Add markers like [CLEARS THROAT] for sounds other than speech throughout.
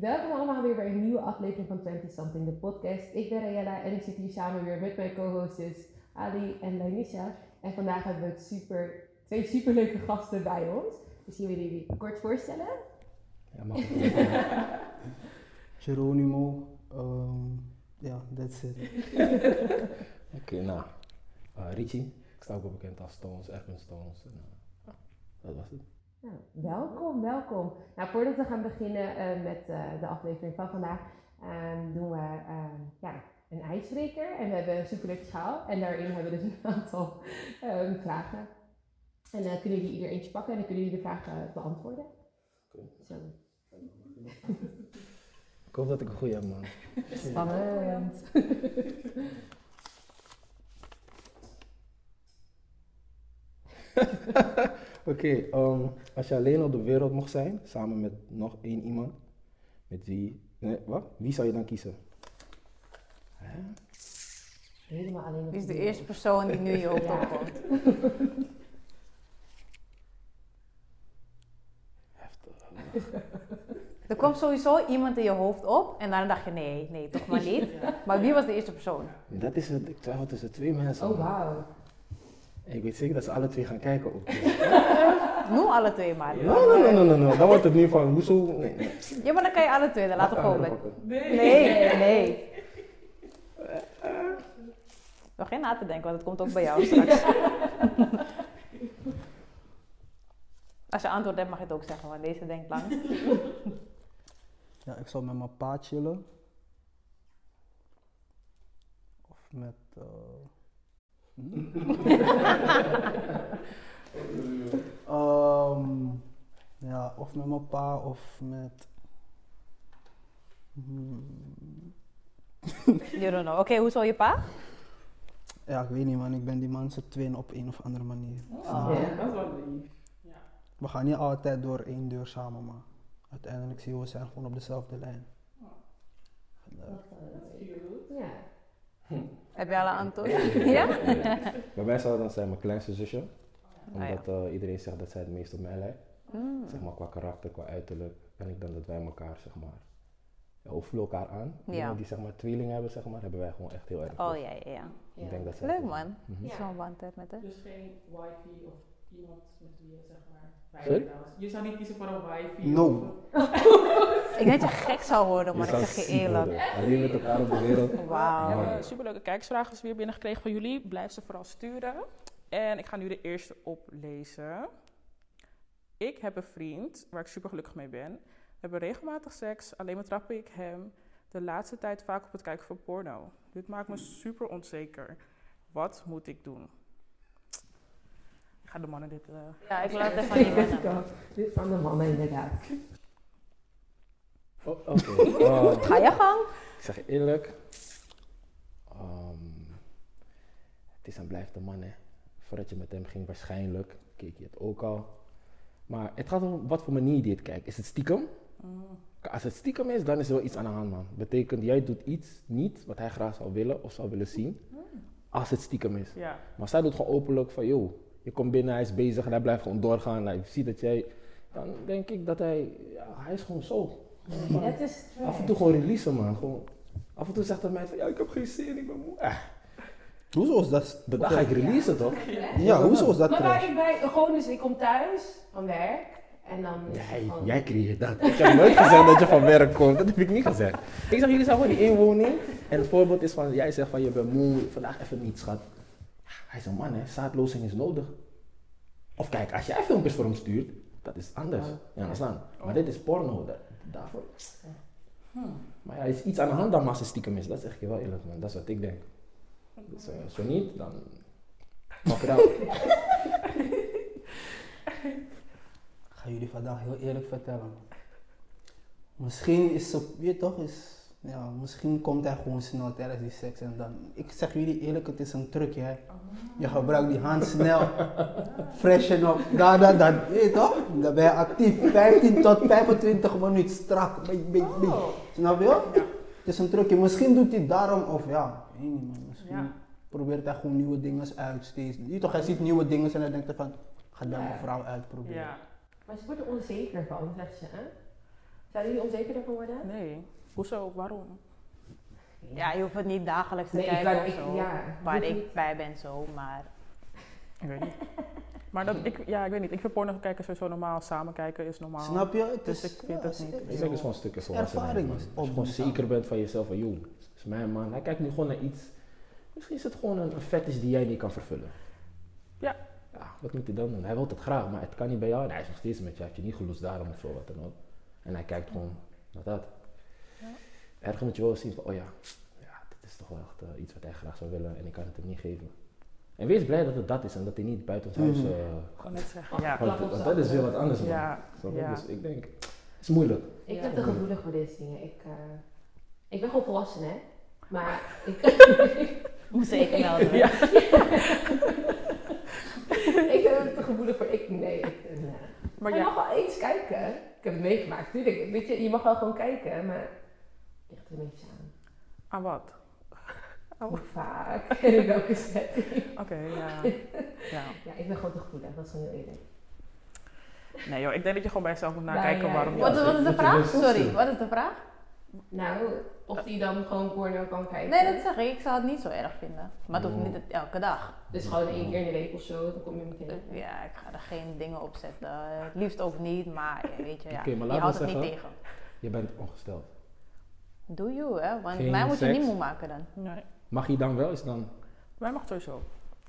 welkom allemaal weer bij een nieuwe aflevering van 20 Something, de podcast. Ik ben Rayella en ik zit hier samen weer met mijn co-hostjes Ali en Lanisha. En vandaag hebben we het super, twee superleuke gasten bij ons. Dus jullie jullie kort voorstellen? Ja, mag ik. [LAUGHS] Geronimo. ehm, ja, that's it. [LAUGHS] Oké, nou. eh Richie. Ik sta ook wel bekend als Stones, Erwin Stones. En, eh, dat was het. Nou, welkom, welkom. Nou, voordat we gaan beginnen eh, met eh, de aflevering van vandaag, ehm, doen we ehm, ja, een ijsbreker. En we hebben een superleuke schaal. En daarin hebben we dus [LAUGHS] een aantal ehm, vragen. En dan kunnen jullie ieder eentje pakken en dan kunnen jullie de vragen beantwoorden. Zo. Ik hoop dat ik een goede heb, man. Spannend. [LAUGHS] Oké, ehm, als je alleen op de wereld mocht zijn, samen met nog één iemand, met wie, nee, wat? Wie zou je dan kiezen? Hè? Helemaal alleen op Wie is de de eerste persoon die nu in je hoofd opkomt? Heftig. Er kwam sowieso iemand in je hoofd op en daarna dacht je nee, nee, toch maar niet. Maar wie was de eerste persoon? Dat is het, ik twijfel tussen twee mensen. Oh, wauw. En Ik weet zeker dat ze alle twee gaan kijken ook. [LAUGHS] Noem alle twee maar. Nee, nee, nee, nee, nee. Dan wordt het nu van, hoezo? Nee, nee. Ja, maar dan kan je alle twee, dan laten we gewoon. Nee, nee, [LAUGHS] nee. Nog geen na te denken, want het komt ook bij jou straks. [LAUGHS] Als je antwoord hebt mag je het ook zeggen, want deze denkt lang. Ja, ik zou met mijn pa chillen. Of met. eh, [LAUGHS] ehm, ja, of met mijn pa of met. Hmm, You don't know. Oké, hoe zou je pa? ja, ik weet niet man, ik ben die man zijn twin op een of andere manier. Oh. Ja, dat is wel lief. We gaan niet altijd door één deur samen, maar uiteindelijk zien we, we zijn gewoon op dezelfde lijn. Vandaar. Ja. Heb je al een antwoord? ja? Bij mij zou het dan zijn mijn kleinste zusje. Ah, ja. Omdat eh, iedereen zegt dat zij het meest op mij lijkt. Mm. Zeg maar qua karakter, qua uiterlijk. En ik denk dat wij elkaar, zeg maar, ja, we voelen elkaar aan. Ja. Die zeg maar tweelingen hebben, zeg maar, hebben wij gewoon echt heel erg. Oh ja, ja, ja. Ik denk dat zij Leuk het- man. Mhm. Ja. Zo'n band met haar. Dus geen wifi of iemand met wie je zeg maar Sorry? Je zou niet kiezen voor een wifi. No. Ik denk dat je gek zou worden, maar ik zeg je eerlijk. Alleen met elkaar op de wereld. We [LAUGHS] Wauw. hebben superleuke kijkersvragen dus weer binnengekregen van jullie. Blijf ze vooral sturen. En ik ga nu de eerste oplezen. Ik heb een vriend waar ik super gelukkig mee ben. We hebben regelmatig seks, alleen betrap ik hem de laatste tijd vaak op het kijken van porno. Dit maakt me super onzeker. Wat moet ik doen? Ik ga de mannen dit... eh, Ja, ik laat [LAUGHS] het even aan mannen. go. Dit is van de mannen inderdaad. Oh, Oké. ehm, Ga je gang. ik zeg je eerlijk. ehm, het is en blijft een man, hè. Voordat je met hem ging, waarschijnlijk keek je het ook al. Maar het gaat om wat voor manier je dit kijkt. Is het stiekem? mm, Als het stiekem is, dan is er wel iets aan de hand, man. Betekent, jij doet iets niet wat hij graag zou willen of zou willen zien. Als het stiekem is. ja. Maar zij doet gewoon openlijk van, joh, je komt binnen, hij is bezig en hij blijft gewoon doorgaan. Hij ziet dat jij, dan denk ik dat hij, ja, hij is gewoon zo. Het is af en toe gewoon releasen, man. Gewoon, af en toe zegt hij mij van, ja, ik heb geen zin, ik ben moe. Eh, Hoezo is dat? dan ga ik releasen, toch? Ja, hoezo is dat Maar waar ik bij, gewoon dus ik kom thuis van werk en dan Jij, gewoon- jij creëert dat. Ik heb nooit gezegd dat je van werk komt. Dat heb ik niet gezegd. Ik zeg, jullie zijn gewoon die inwoning. En het voorbeeld is van, jij zegt van, je bent moe, vandaag even niet, schat. Hij is een man, hè. Zaadlozing is nodig. Of kijk, als jij filmpjes voor hem stuurt, dat is anders. Ja, verstaan? Maar dit is porno. Dat, daarvoor. Maar ja, er is iets aan de hand dan het stiekem is. Dat zeg je wel eerlijk, man. Dat is wat ik denk. Dus eh, zo niet, dan... Pak het. [LAUGHS] Ik ga jullie vandaag heel eerlijk vertellen. Misschien is je toch, is, ja, misschien komt hij gewoon snel tijdens die seks en dan, ik zeg jullie eerlijk, het is een trucje. Hè. Je gebruikt die hand snel, [LAUGHS] freshen op, daar, daar, daar, weet je toch? Dan ben je actief, 15 tot 25 minuten strak, beetje, beetje, beetje. Oh. Snap je? Het is een trucje, misschien doet hij daarom, of ja, weet niet man, misschien Ja. probeert hij gewoon nieuwe dingen uit steeds. Je toch, hij ziet nieuwe dingen en hij denkt ervan, ga Ja. mijn vrouw uitproberen. Ja. Maar ze wordt er onzeker van, zegt ze. Hè? Zouden jullie onzekerder van worden? Nee. Hoezo? Waarom? Ja, je hoeft het niet dagelijks te Nee, ik kijken wou- of ik- zo. ja, waar ik niet. bij ben zo, maar... Ik weet niet. Maar dat, ik, ja, ik weet niet. Ik vind porno kijken sowieso normaal. Samen kijken is normaal. Snap je? Het Dus ik vind het niet. het Ik is denk het is gewoon een stukje volwassenheid. ervaring Als je gewoon zeker bent van jezelf, van joh, het is mijn man. Hij kijkt nu gewoon naar iets. Misschien is het gewoon een, een fetish die jij niet kan vervullen. Ja. Ja, wat moet hij dan doen? Hij wil het graag, maar het kan niet bij jou. En hij is nog steeds met je. Hij heeft je niet geloosd daarom of zo, wat dan ook. En hij kijkt gewoon naar dat. Ergens moet je wel zien van, oh ja, ja, dit is toch wel echt eh, iets wat hij graag zou willen en ik kan het hem niet geven. En wees blij dat het dat is en dat hij niet buiten ons huis... Ik kan net zeggen. Ja. want, want dat is weer wat anders, man. Ja. Dus ik denk, het is moeilijk. Ik Ja. ben te gevoelig voor deze dingen. Ik, eh, ik ben gewoon volwassen, hè. Maar ik, [LAUGHS] Moest even melden. Ja. [LAUGHS] ik ben er te gevoelig voor. Ik, nee, ik, nee. Maar je ja, mag wel eens kijken. Ik heb het meegemaakt, tuurlijk. Weet je, je mag wel gewoon kijken, maar ligt er een beetje aan. aan wat? [LAUGHS] Oh. Hoe vaak en [LAUGHS] in welke setting. Oké, ja. [LAUGHS] ja. Ja, ik ben gewoon te gevoelig, dat is gewoon heel eerlijk. Nee joh, ik denk dat je gewoon bij jezelf moet Ja, nakijken ja, waarom je... Wat, wat is de vraag? best Sorry, wat is de vraag? Nou, of die dan gewoon porno kan kijken. Nee, dat zeg ik. Ik zou het niet zo erg vinden. Maar het hoeft niet het- elke dag. Dus gewoon één keer in de week of zo, dan kom je meteen. Ja, ik ga er geen dingen op zetten. Het liefst ook niet, maar ja, weet je, ja, maar je houdt het niet tegen. Je bent ongesteld. Doe you, hè? Want Geen mij moet je seks? niet moe maken dan. Nee, Mag je dan wel eens dan... mij mag sowieso.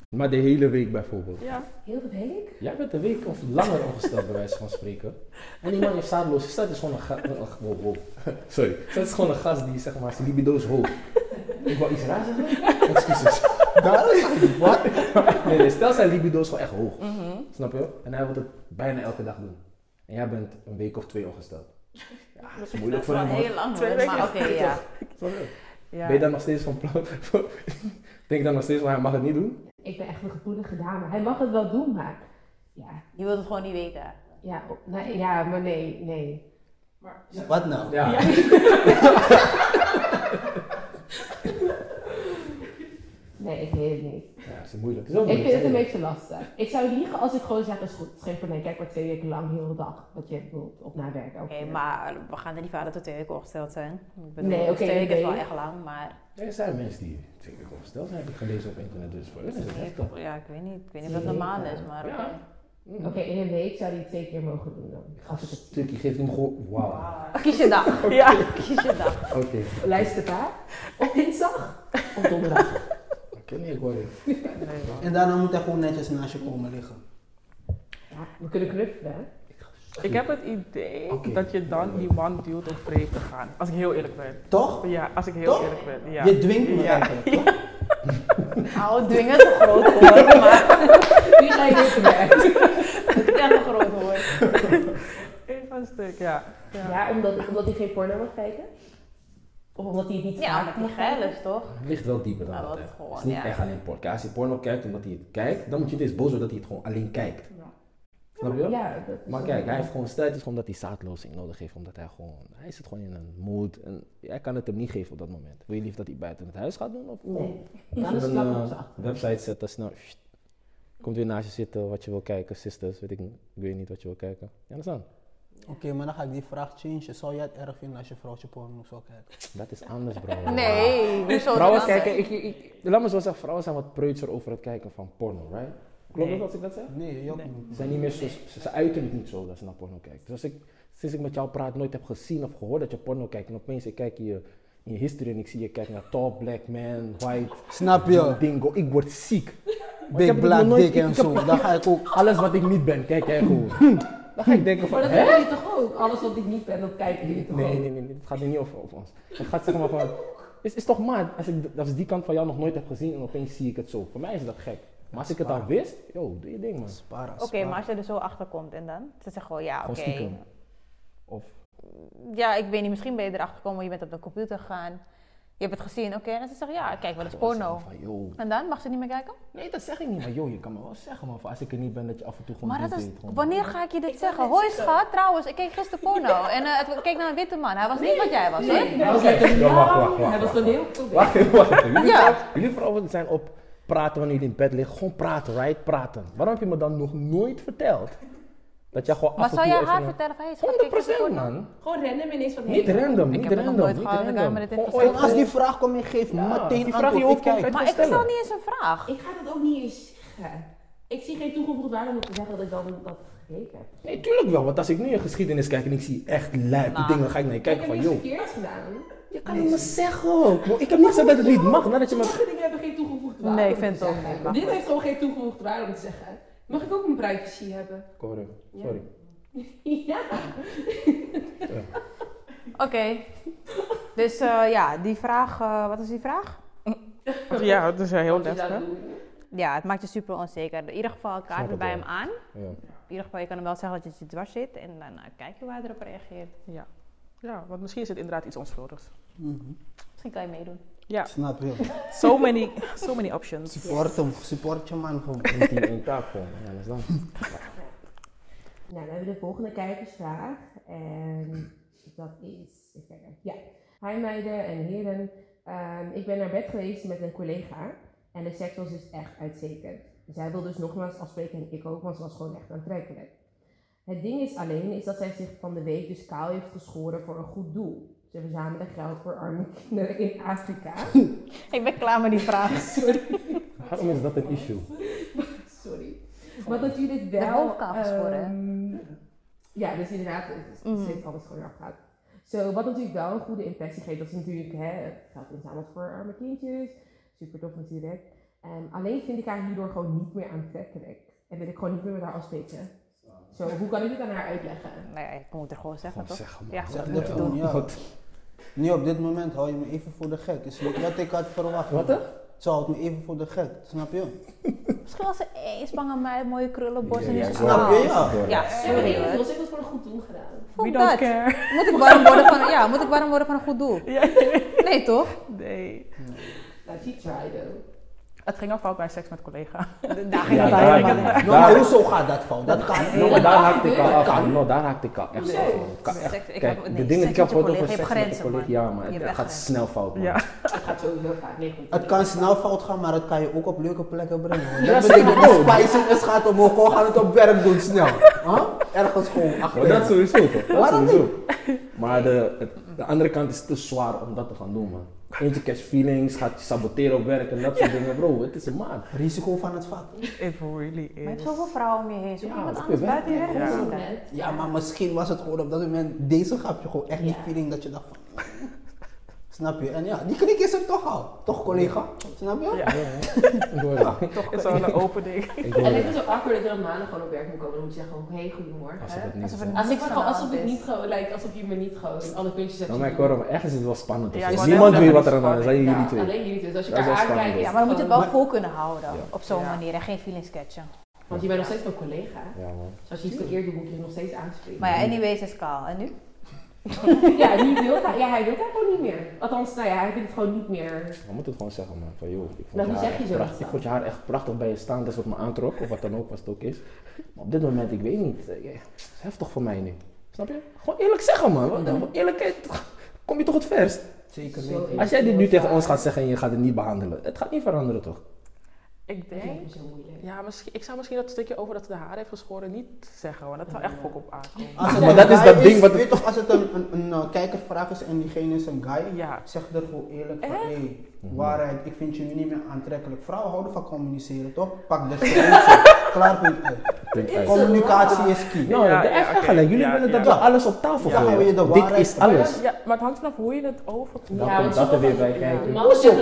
Maar de hele week bijvoorbeeld. Ja. Heel de week? Jij bent een week of langer ongesteld bij wijze van spreken. En die man heeft zaadloos. Is dat is gewoon een gast... Wow, wow. Sorry. Dat is gewoon een gast die zeg maar zijn libido is hoog. Ik wou iets raar zeggen. Excuses. Daar is Wat? Nee, nee, stel zijn libido is gewoon echt hoog. Mhm. Snap je? En hij wil het bijna elke dag doen. En jij bent een week of twee ongesteld. Ja, dat is moeilijk voor wel hem heel lang Twee weken. maar oké, ja. [LAUGHS] Snap je? Ja. Ben je dan nog steeds van plan? [LAUGHS] Denk je dan nog steeds van hij mag het niet doen? Ik ben echt een gevoelige dame. Hij mag het wel doen, maar ja, Je wilt het gewoon niet weten. ja, nee, ja maar nee, nee. Wat nou? Ja. [LAUGHS] Nee, ik weet het niet. Ja, dat is moeilijk. Het is ook Ik moeilijk, vind het een beetje lastig. Ik zou liegen als ik gewoon zeg, dat is goed, het is geen probleem. Kijk maar twee weken lang, heel de dag, wat je wilt, op naar werk. Oké, maar we gaan er niet vanuit dat twee weken ongesteld zijn. Ik bedoel, Nee, oké, twee weken is wel echt lang, maar... Ja, Er zijn mensen die twee keer ongesteld zijn, heb ik gelezen op internet. Dus voor hun is het heftig. Ja, ik weet niet. Ik weet niet of dat normaal weken. is, maar oké. Ja. Mm. Oké, in een week zou hij het twee keer mogen doen dan. Als ik het Stukje geeft hem gewoon. Wauw. Kies je dag. [LAUGHS] Ja. Kies je dag. Oké. luisteraar. Op dinsdag of donderdag. [LAUGHS] Ik hoor. [LAUGHS] En daarna moet hij gewoon netjes naast je komen liggen. Ja, we kunnen knuffelen. hè? Ik heb het idee dat je dan die man duwt om vreemd te gaan. Als ik heel eerlijk ben. Toch? Ja, als ik heel Toch? eerlijk ben. Ja. Je dwingt me Ja. eigenlijk, toch? [LAUGHS] Nou, dwingen is een groot woord, maar [LAUGHS] Wie ga je werk? het is echt een groot woord. Even een stuk, ja. ja. Ja, omdat, omdat hij geen porno mag kijken? Of omdat hij het niet Ja, vaak omdat mag kijken? toch? Het ligt wel dieper dan Ja, dat. gewoon, Het is niet ja. echt alleen porno. Als hij porno kijkt omdat hij het kijkt, dan moet je niet eens boos worden dat hij het gewoon alleen kijkt. Snap je? Ja, dat is Maar kijk, hij heeft gewoon stel het is gewoon dat hij zaadlozing nodig heeft, omdat hij gewoon, hij zit gewoon in een mood en jij kan het hem niet geven op dat moment. Wil je liever dat hij buiten het huis gaat doen of Nee. Dan is het een achter. website zetten, snel, sst. komt weer naast je zitten wat je wil kijken, sisters, weet ik ik weet niet wat je wil kijken. Ja, dat is dan. Oké, maar dan ga ik die vraag changen. Zou jij het erg vinden als je vrouwtje porno zou kijken? Dat is anders, bro. [LAUGHS] Nee, hoezo is Vrouwen kijken, anders? ik, ik, laat me zo zeggen, vrouwen zijn wat preutser over het kijken van porno, right? Klopt Nee. dat als ik dat zeg? Nee, ook Nee. niet. Ze zijn niet meer zo, ze, ze uiten het niet zo dat ze naar porno kijken. Dus als ik, sinds ik met jou praat, nooit heb gezien of gehoord dat je porno kijkt en opeens ik kijk je, in je history en ik zie je kijken naar tall black man, white, Snap je? dingo, ik word ziek. Big black dick en zo. Dan ga ik ook. [LAUGHS] Alles wat ik niet ben, kijk jij gewoon. [LAUGHS] Dan ga ik denken van, Maar dat hebben jullie toch ook? Alles wat ik niet ben, dat kijken jullie toch Nee, ook? nee, nee, nee, het gaat hier niet over, over ons. Het gaat zeg maar van, is, is toch maat als ik als ik die kant van jou nog nooit heb gezien en opeens zie ik het zo. Voor mij is dat gek. Maar als ik het al wist, yo, doe je ding man. Spara, Oké, maar als je er zo achter komt en dan? Ze zeggen gewoon, ja, Gewoon oké. stiekem. Of, Ja, ik weet niet, misschien ben je erachter gekomen, je bent op de computer gegaan. Je hebt het gezien, oké. En ze zeggen, ja, kijk wel eens porno. Van. En dan? Mag ze niet meer kijken? Nee, dat zeg ik niet, maar joh, je kan me wel zeggen, man. Als ik er niet ben, dat je af en toe gewoon Maar dat dit is, deed, gewoon. wanneer ga ik je dit Ik zeggen? Hoi schat, trouwens, ik keek gisteren porno. [LAUGHS] En eh, ik keek naar een witte man. Hij was niet wat jij was, hoor. Nee, hij was lekker Ja, wacht, wacht, wacht, Hij was gewoon heel. Wacht wacht. Jullie, Ja. vrouwen, jullie vrouwen zijn op praten wanneer jullie in bed liggen. Gewoon praten, right? Praten. Waarom heb je me dan nog nooit verteld Dat jij gewoon Maar af en zou jij haar vertellen van, hey, schat, kijk eens 100% voor man. Gewoon random ineens van Niet random, Ik niet heb random, nooit niet gehad, ik random. ooit Als die vraag komt en geeft Ja, meteen die vraag je Ik Maar ik stel niet eens een vraag. Ik ga dat ook niet eens zeggen. Ik zie geen toegevoegde waarde om te zeggen dat ik dan dat gekeken heb. Nee, tuurlijk wel. Want als ik nu in geschiedenis kijk en ik zie echt lijpe Nou. dingen, ga ik naar je Ik kijken heb van, joh. verkeerds gedaan. Je kan het me zeggen ook. Ik heb niet gezegd dat het niet mag, nadat je me... Sommige dingen hebben geen toegevoegde waarde. Nee, ik vind het ook niet, Dit heeft gewoon geen toegevoegde waarde om te zeggen. Mag ik ook mijn privacy hebben? Correct. Ja. Sorry. [LAUGHS] ja. Oké. Dus eh, ja, die vraag, eh, wat is die vraag? Ja, dat is heel doen. Ja, het maakt je super onzeker. In ieder geval, kaart Snap het het bij wel. hem aan. Ja. In ieder geval, je kan hem wel zeggen dat je het dwars zit. En dan eh, kijk je hoe hij erop reageert. Ja. ja, want misschien is het inderdaad iets onschuldigs. Mhm. Misschien kan je meedoen. Ja, Snap je? [LAUGHS] so many, so many options. Support hem, support je man gewoon. Één taak gewoon. Dat is dan. [LAUGHS] Nou, dan hebben we de volgende kijkersvraag. En dat is. Even kijken. Ja. Hi meiden en heren. Ehm, ik ben naar bed geweest met een collega. En de seks was dus echt uitstekend. Zij wil dus nogmaals afspreken en ik ook, want ze was gewoon echt aantrekkelijk. Het ding is alleen is dat zij zich van de week dus kaal heeft geschoren voor een goed doel. Ze verzamelen geld voor arme kinderen in Afrika. [LAUGHS] Ik ben klaar met die vraag. [LAUGHS] Sorry. Waarom is dat een issue? [LAUGHS] Sorry. Wat natuurlijk wel... De hoofd kaal geschoren, hè? ehm, ja, dus inderdaad, het zit alles gewoon eraf gaat. Zo, wat natuurlijk wel een goede impressie geeft, dat is natuurlijk hè, geld inzamelt voor arme kindjes. Super tof natuurlijk. Ehm, alleen vind ik haar hierdoor gewoon niet meer aantrekkelijk. En wil ik gewoon niet meer met haar afspreken. Zo, hoe kan ik dit aan haar uitleggen? Nee, ik moet er gewoon zeggen, Gewoon toch? zeggen. Ja, Zeg dat dat moet je doen. Nu op dit moment hou je me even voor de gek. Is niet wat ik had verwacht. Wat? Ze houdt me even voor de gek, snap je? Misschien was ze eens bang aan mij, mooie krullenborst en Ja, nu is snap je? Ja. Ja, sorry was ik het voor een goed doel gedaan. Fuck don't dat. care. Moet ik warm worden van, ja, moet ik warm worden van een goed doel? [LAUGHS] Nee, toch? Nee. Nou, she tried though. Het ging al fout bij seks met collega. [LAUGHS] Daar ging het helemaal. Nou, hoezo gaat dat fout? Dat kan. No, maar daar haakte ik al af. No, daar haakte ik al echt af. Kijk, heb- de dingen die ik heb gehoord over seks met de grenzen, collega, man. ja, maar het gaat snel fout, man. Ja. Het gaat sowieso. Het kan snel fout gaan, maar het kan je ook op leuke plekken brengen. Dat betekent de spiciness gaat omhoog, we gaan het op werk doen snel. Huh? Ergens gewoon Maar achter. dat sowieso toch? Dat sowieso. Maar de andere kant is te zwaar om dat te gaan doen, man. Eentje catch feelings, gaat je saboteren op werk en dat soort dingen, bro. Het is een maat. Risico van het vak. It really Maar je hebt is. zoveel vrouwen om je heen. Zoek Ja, iemand anders is buiten je werk Ja. te zien. Net. Ja, maar misschien was het gewoon op dat moment, deze gaf je gewoon echt die feeling dat je dacht van... Snap je? En ja, die klik is er toch al. Toch collega? Snap je? Ja, Ik het. het is wel een open ding. Ik En het het. is ook awkward dat je op maandag gewoon op werk moet komen. Dan moet je zeggen gewoon, hey, goedemorgen. Alsof het niet Alsof het ik ik niet gewoon, like, alsof je me niet gewoon alle puntjes hebt Nou, maar maar ergens is het wel spannend. toch? Ja, ik is niemand weet wat er aan de hand is, zijn Ja, jullie twee. alleen jullie twee. Dus als je elkaar aankijkt, Ja, maar dan moet je het wel vol kunnen houden. Ja. Op zo'n Ja. manier en geen feeling sketchen. Want je bent nog steeds een collega. Ja, man. Dus als je iets verkeerd doet, moet je nog steeds aanspreken. Maar ja, anyways is kaal. En nu? Ja, nu wil hij, ja, hij wil dat gewoon niet meer. Althans, nou ja, hij vindt het gewoon niet meer. We moeten het gewoon zeggen, man. Van, joh, ik vond, Nou, je haar zeg je echt prachtig, ik dan? vond je haar echt prachtig bij je staan. Dat is wat me aantrok, of wat dan ook, wat het ook is. Maar op dit moment, ik weet niet. eh, ja, Het is heftig voor mij nu. Snap je? Gewoon eerlijk zeggen, man. Mhm. Eerlijkheid, kom je toch het verst? Zeker weten. Als jij dit nu tegen ons gaat zeggen en je gaat het niet behandelen, het gaat niet veranderen, toch? Ik denk, zo moeilijk. ja, misschien, ik zou misschien dat stukje over dat ze de haar heeft geschoren niet zeggen, want dat zou echt fok op aankomen. Als het Maar een dat is dat ding wat Weet toch, als het een, een, een eh, kijkervraag is en diegene is een guy, Ja, zeg er gewoon eerlijk van, hé, Mhm. waarheid, ik vind je nu niet meer aantrekkelijk. Vrouwen houden van communiceren, toch? Pak [LAUGHS] de Klaar, [LAUGHS] uit. Communicatie is key. Nou, Ja, de ja, echt oké. gelijk. Jullie Ja, willen dat ja. we alles op tafel gooien. je Dit is alles. ja, maar het hangt vanaf hoe je het overkomt. Dan Ja, komt dat er weer bij kijken.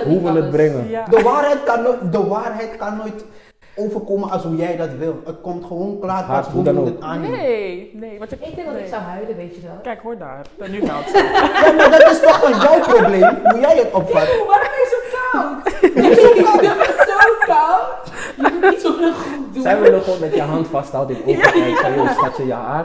hoe we het brengen. De waarheid, kan nooit, de waarheid kan nooit overkomen als hoe jij dat wil. Het komt gewoon klaar pas hoe je het aanneemt. Nee, nee, want je, Ik denk dat ik zou huilen, weet je wel. Kijk, hoor daar. En nu [LAUGHS] gaat Ja, maar dat is toch wel jouw probleem, hoe jij het opvat. Waarom ben je zo koud? [LAUGHS] Ik ben zo koud. Niet zo goed doen. Zij willen gewoon dat je hand vasthoudt in ogen kijkt van, joh, schatje, je haar.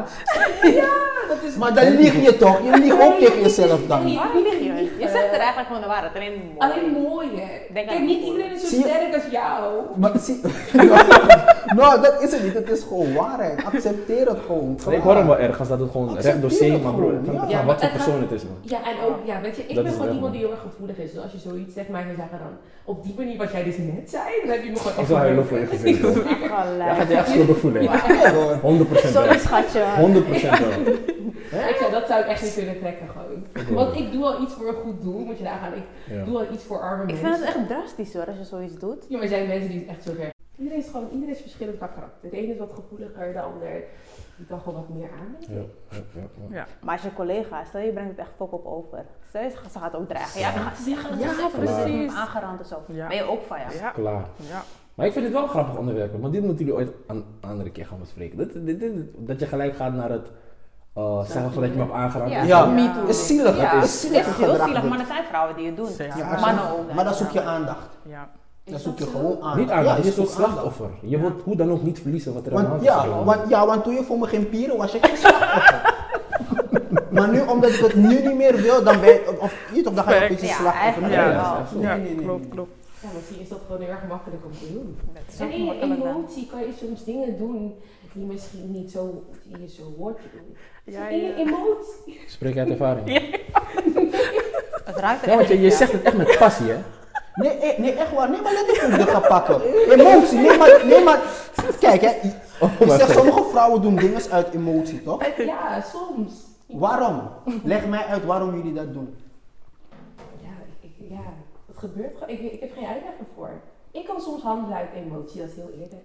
dat is Maar dan lieg je toch? Je liegt ook tegen jezelf dan. Nee, Waarom lieg je? Je zegt er eigenlijk gewoon de waarheid, alleen mooi. Alleen mooi, hè? Denk Kijk, niet mooi. iedereen is zo sterk als jou. Maar zie... [LAUGHS] nou, dat is het niet. Het is gewoon waarheid. Accepteer het gewoon. Nee, ik hoor hem wel ergens dat het gewoon recht door zee, maar broer, ja. Ja, wat voor persoon het is, man. Ja, en ook, ja, weet je, ik Dat ben gewoon iemand man. die heel erg gevoelig is. Dus als je zoiets zegt, maar je zegt dan op die manier wat jij dus net zei, dan heb je me gewoon Ik zal huilen voor je gezicht. man. Ja, gaat je echt schuldig voelen. Ja. Ja, hoor. 100% Sorry schatje. 100% wel. Ik zei, dat zou ik echt niet kunnen trekken gewoon. Want ik doe al iets voor een goed doel, moet je nagaan. Ik Ja. doe al iets voor arme Ik mensen. vind het echt drastisch hoor, als je zoiets doet. Ja, maar er zijn mensen die het echt zo ver. Iedereen is gewoon, iedereen is verschillend qua karakter. De ene is wat gevoeliger, de ander die kan gewoon wat meer aan. ik. Ja, ja, ja, ja. Maar als je collega, stel je brengt het echt fok op over. Stel je ze gaat ook dreigen. Ja, dan gaat ze zeggen. Ja, precies. Aangerand en zo. Ja. Ben je ook van ja. Ja. Klaar. Ja. Maar ik vind het wel een grappig onderwerp, want dit moeten jullie ooit een andere keer gaan bespreken. Dit, dit, dit- dat je gelijk gaat naar het uh, zeggen van dat je me hebt aangeraakt. Ja, is Ja, too. is zielig. Ja, Het het is is zielig heel gedrag zielig, dit. maar er zijn vrouwen die het doen. Ja, Ja, maar, Mannen ook. maar dan zoek je aandacht. Ja. Dan Is zoek je dat gewoon aandacht. Niet aandacht, Ja, je is zoekt aandacht. slachtoffer. Je wilt hoe dan ook niet verliezen wat er aan de Want, hand is. ja, want, ja, want toen je voor me geen pieren was je geen slachtoffer. maar nu, omdat ik het nu niet meer wil, dan ben je, of, je toch, dan ga je een Ja, slachtoffer. dat is echt. Ja, Nee, nee, nee, klopt, klopt. Ja, misschien is dat gewoon heel erg makkelijk om te doen. En in je emotie kan je soms dingen doen die misschien niet zo, die je zo hoort te doen. Ja, in je ja. emotie. Spreek uit ervaring. [LAUGHS] Het ruikt er Ja, want je, je zegt het echt met passie, hè? Nee, eh, nee, echt waar. Nee, maar let op hoe je gaat pakken. Emotie, nee, maar, nee, maar kijk, hè. Ik mijn zeg, God. sommige vrouwen doen dingen uit emotie, toch? Ja, soms. Waarom? Leg mij uit waarom jullie dat doen. Ja, ik, ja, gebeurt gewoon. Ik, ik heb geen uitleg ervoor. Ik kan soms handelen uit emotie, dat is heel eerlijk.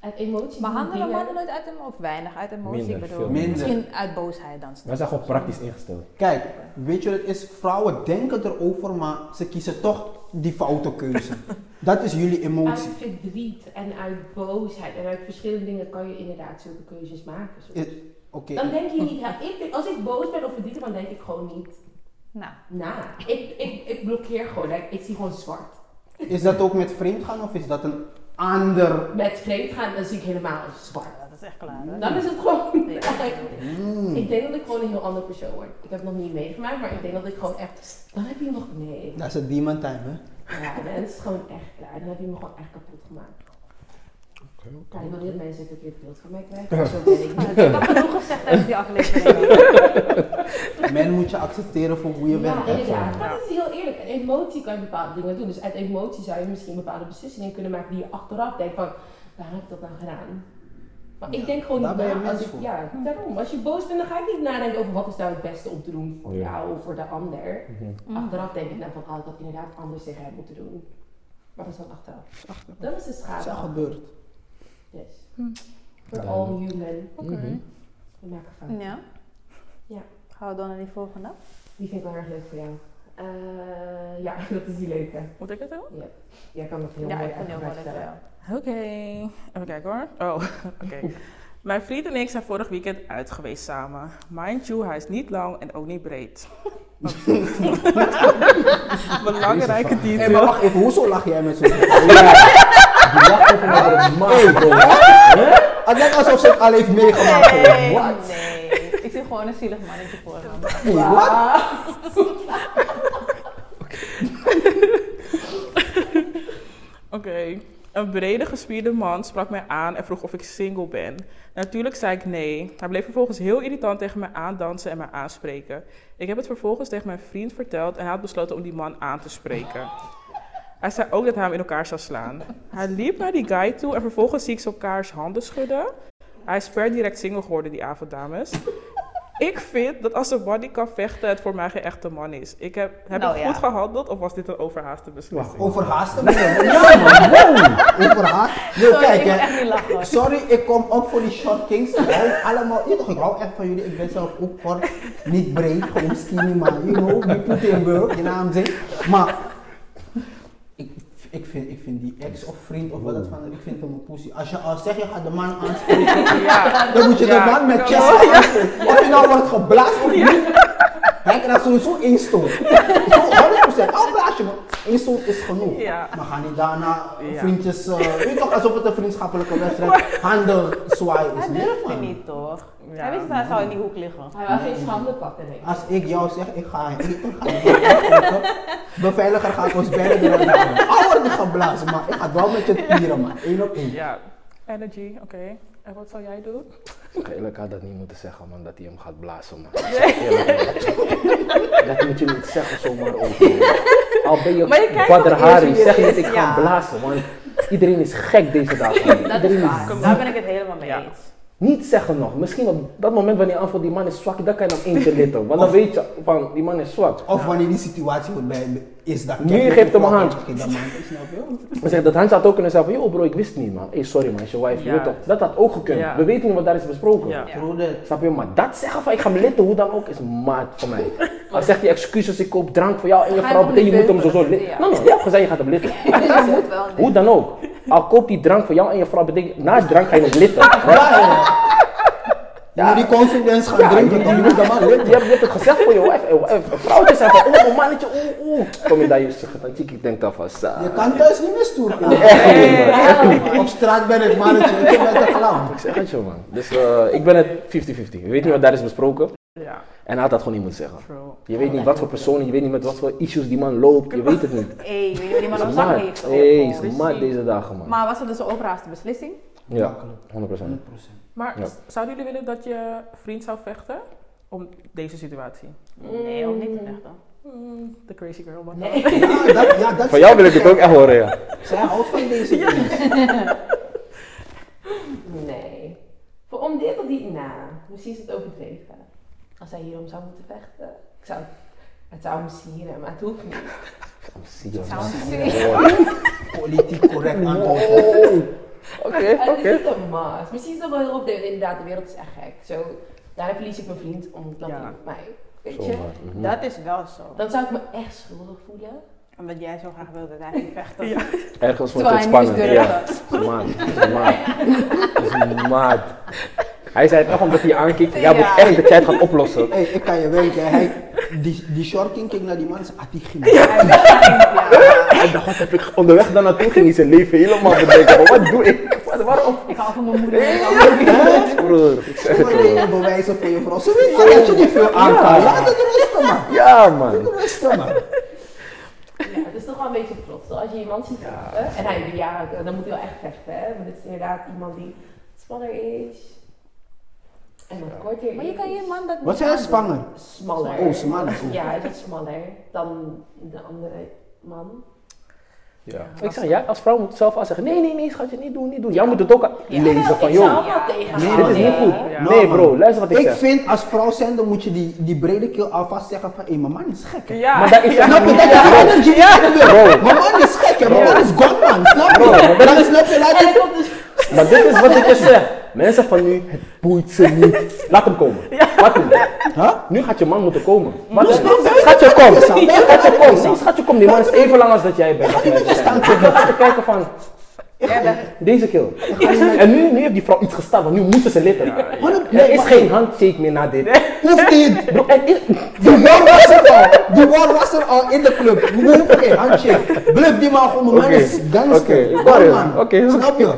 Uit emotie. Maar handelen mannen nooit uit emotie? Of weinig uit emotie? Minder, ik bedoel, veel minder. Misschien uit boosheid dan. Wij zijn gewoon praktisch ingesteld. Kijk, weet je wat het is? Vrouwen denken erover, maar ze kiezen toch die foute keuze. [LAUGHS] Dat is jullie Uit emotie. verdriet en uit boosheid en uit verschillende dingen kan je inderdaad zulke keuzes maken. soms. Oké. Dan denk je niet, ja, ik denk, als ik boos ben of verdrietig, dan denk ik gewoon niet Nou, na. Ik, ik, ik blokkeer gewoon, like, ik zie gewoon zwart. Is dat ook met vreemd gaan of is dat een ander... Met vreemd gaan, dan zie ik helemaal zwart. ja, dat is echt klaar. Hè? Dan is het gewoon. Nee. [LAUGHS] Hmm. Ik denk dat ik gewoon een heel ander persoon word. Ik heb het nog niet meegemaakt, maar ik denk dat ik gewoon echt. Dan heb je nog. Nee. Dat is het demon time, hè? Ja, dan is het gewoon echt klaar. Dan heb je me gewoon echt kapot gemaakt. Ja, ik wil niet dat mensen een verkeerd beeld van mij krijgen. [LAUGHS] Zo ben ik Nou, niet. Ik heb genoeg gezegd tijdens die aflevering. [LAUGHS] Men moet je accepteren voor hoe je bent. Ja, inderdaad. Dat is heel eerlijk. En emotie kan je bepaalde dingen doen. Dus uit emotie zou je misschien bepaalde beslissingen kunnen maken die je achteraf denkt van, waarom heb ik dat nou gedaan? Maar ik denk gewoon daar niet ben je mens ik, voor. ja, daarom. Als je boos bent, dan ga ik niet nadenken over wat is nou het beste om te doen voor Ja. jou of voor de ander. Mhm. Achteraf denk ik nou van, oh, ik had inderdaad anders tegen hem moeten doen. Maar dat is dan achteraf. Dat is de schade. Is dat af. gebeurd? Yes. Hm. We're Ja. all human. Oké. Mhm. We maken fouten. Ja? Ja. Gaan we door naar die volgende? Die vind ik wel erg leuk voor jou. Eh, ja, [LAUGHS] dat is die leuke. Moet ik het doen? Jij kan het heel Ja, mooi ik het heel mooi. Oké. Even kijken hoor. Oh, [LAUGHS] oké. Mijn vriend en ik zijn vorig weekend uit geweest samen. Mind you, hij is niet lang en ook niet breed. [LAUGHS] Belangrijke Hé, detail. maar wacht even, hoezo lach jij met zo'n... Die lacht even naar de bro. Het lijkt alsof ze het al heeft meegemaakt. Wat? nee. Gewoon een zielig mannetje voor me. Hey, wat? [LAUGHS] Oké. Een brede gespierde man sprak mij aan en vroeg of ik single ben. Natuurlijk zei ik nee. Hij bleef vervolgens heel irritant tegen mij aandansen en mij aanspreken. Ik heb het vervolgens tegen mijn vriend verteld en hij had besloten om die man aan te spreken. Hij zei ook dat hij hem in elkaar zou slaan. Hij liep naar die guy toe en vervolgens zie ik ze elkaars handen schudden. Hij is per direct single geworden die avond, dames. Ik vind dat als een man niet kan vechten, het voor mij geen echte man is. Ik heb, heb Nou ik ja. goed gehandeld of was dit een overhaaste beslissing? Overhaasten me. Ja man, wow. Overhaast. Nee, Sorry, kijk ik moet hè. echt niet lachen. Sorry, ik kom op voor die short kings. Allemaal, je toch, ik hou echt van jullie. Ik ben zelf ook kort, niet breed, gewoon skinny, maar you know, we put in work, je naam zin. Maar, ik, vind, ik vind die ex of vriend of wat dat van, ik vind hem een pussy. Als je al zegt, je gaat de man [LAUGHS] aanspreken, Ja. dan moet je de man met chest aanspreken. Of je nou wordt geblazen of niet, hij krijgt sowieso één stoot. Zo 100%, al blaas je man. Eén stoot is genoeg. Ja. Maar ga niet daarna Ja. vriendjes, eh weet je toch, alsof het een vriendschappelijke wedstrijd, [LAUGHS] handen zwaaien is. Nee, durft man. niet, toch? Ja. Hij wist dat hij zou in die hoek liggen. Hij wil geen schande pakken, denk ik. Als ik jou zeg, ik ga eten, ga ik Beveiliger gaat ons halen. Al wordt niet geblazen, maar ik ga het wel met je tieren, man. Eén op één. Ja, energy, oké. En wat zou jij doen? Eerlijk had dat niet moeten zeggen, man, dat hij hem gaat blazen, man. Eerlijk, dat moet je niet zeggen zomaar over. Al ben Maar je je zeg het niet ik ga ja. blazen, want iedereen is gek deze dagen. Dat Iedereen is waar. Daar ben ik het helemaal mee Ja. eens. Niet zeggen nog, misschien op dat moment wanneer je aanvoelt die man is zwak, dan kan je hem eentje litten. Want dan weet je van die man is zwak. Of wanneer die situatie wordt bij is dat Nu geeft hem een hand. Dat? Maar zeg, dat handje had ook kunnen zeggen van, yo bro, ik wist het niet man. Hey, sorry man, is je wife, Ja. toch. Dat had ook gekund. Ja. We weten niet wat daar is besproken. Ja. Snap je? Maar dat zeggen van, ik ga hem litten, hoe dan ook, is maat voor mij. [LAUGHS] Als zegt hij excuses, ik koop drank voor jou en je vrouw, je moet hem zo zo litten? Nee, nee, je hebt gezegd je gaat hem litten. [LAUGHS] Je moet wel. nee. Hoe dan ook. [LAUGHS] Al koopt die drank voor jou en je vrouw, betekent, na het drank ga je hem litten. [LAUGHS] Je moet die confidence gaan drinken, dan moet je Je litten. hebt, je hebt het gezegd voor je wife. Eh, eh, Een vrouwtje zei van, oeh, een mannetje, oeh, oeh. Kom je daar je zeggen, dan chick, ik denk dat van, sa. Je kan thuis niet meer stoer. Echt [LAUGHS] niet. Op straat ben ik mannetje, ik ben de clown. Ik zeg het je man. Dus eh, ik ben het 50-50. Je weet niet wat daar is besproken. Ja, En hij had dat gewoon niet moeten zeggen. true. Je weet niet wat voor personen, je weet niet met wat voor issues die man loopt. Je weet het niet. [LAUGHS] Hé, weet je wat die man op zak heeft? Hey, ze maat deze dagen man. Maar was het dus de overhaaste beslissing? Ja, 100%. 100%. Maar Ja. zouden jullie willen dat je vriend zou vechten om deze situatie? Nee, of niet te vechten. Hmm, the crazy girl, maar Nee. Ja, dat, ja, dat Van jou wil ik het ook echt horen, ja. Zij houdt van deze dingen. [LAUGHS] Nee. Voor om dit of die, nou, misschien is het overdreven. Als hij hierom zou moeten vechten. Ik zou, het zou hem sieren, maar het hoeft niet. Je, Zou hem sieren. Politiek correct antwoord. Oké, Het oké. is niet een mas. Misschien is het wel heel overdreven. Inderdaad, de wereld is echt gek. Zo, daarna verlies ik mijn vriend omdat Ja. hij mij. Weet je? Zomaar. mhm. Dat is wel zo. Dan zou ik me echt schuldig voelen. Omdat jij zo graag wilde dat hij vechten. Ja. Ergens hij het spannend. Ja, is maat. Is maat. Is maat. Hij zei het echt omdat hij je aankeek. Ja, moet Ja. echt dat jij het gaat oplossen. Hey, ik kan je weten, hij, die, die shorting keek naar die man en zei, ah, die ging. Ja. Hij dacht, wat heb ik onderweg daar naartoe ging hij zijn leven helemaal bedenken. Maar wat doe ik? Wat, waarom? Ik hou van mijn moeder. ik hou van mijn moeder. Broer, ik zeg het je bewijzen voor je vrouw. Ze weet dat je niet veel aanvalt. Laat het rusten, man. Ja, man. Rusten, man. Ja, het is toch wel een beetje trots. Als je iemand ziet vechten. En hij, ja, dan moet hij wel echt vechten. Hè? Maar dit is inderdaad iemand die smaller is. En Maar je kan je man dat niet Wat aandoen. spanger? Smaller. Oh, smaller. Ja, hij is wat smaller dan de andere man. Ja. Ik zeg, jij als vrouw moet zelf al zeggen, nee, nee, nee, schatje, niet doen, niet doen. Jij moet het ook Ja. lezen van, ik joh, Nee, dit is niet goed. Ja. Nee, bro, luister wat ik Ik zeg. vind als vrouw zijn, dan moet je die, die brede keel alvast zeggen van, hé, mijn man is gek. hè. Ja. Maar dat is ja. Snap je? Dat is energy die ik wil. Bro. Mijn man is gek, hè. Mijn man is god, man. Snap Bro, maar je? dat Dan is- snap je, laat dus Maar dit is wat ik je zeg. Mensen van nu, het boeit ze niet. Laat hem komen. Wat nu? Huh? Nu gaat je man moeten komen. Wat Dus dan ben je Schatje, niet kom. met je samen. Schatje, kom. Nee, schatje, kom. Die man is even lang als dat jij bent. Je Dan gaat je kijken van, deze kill. En nu, nu heeft die vrouw iets gestart, want nu moeten ze litten. Maar dat- Er nee, is maar- geen handshake meer na dit. Hoeft niet. Bro, is- Die war was er al. Die war was er al in de club. We hoeven geen handshake. Bluff die man gewoon, mijn man Oké, is gangster. oké, je. man. Oké, Snap je? Je?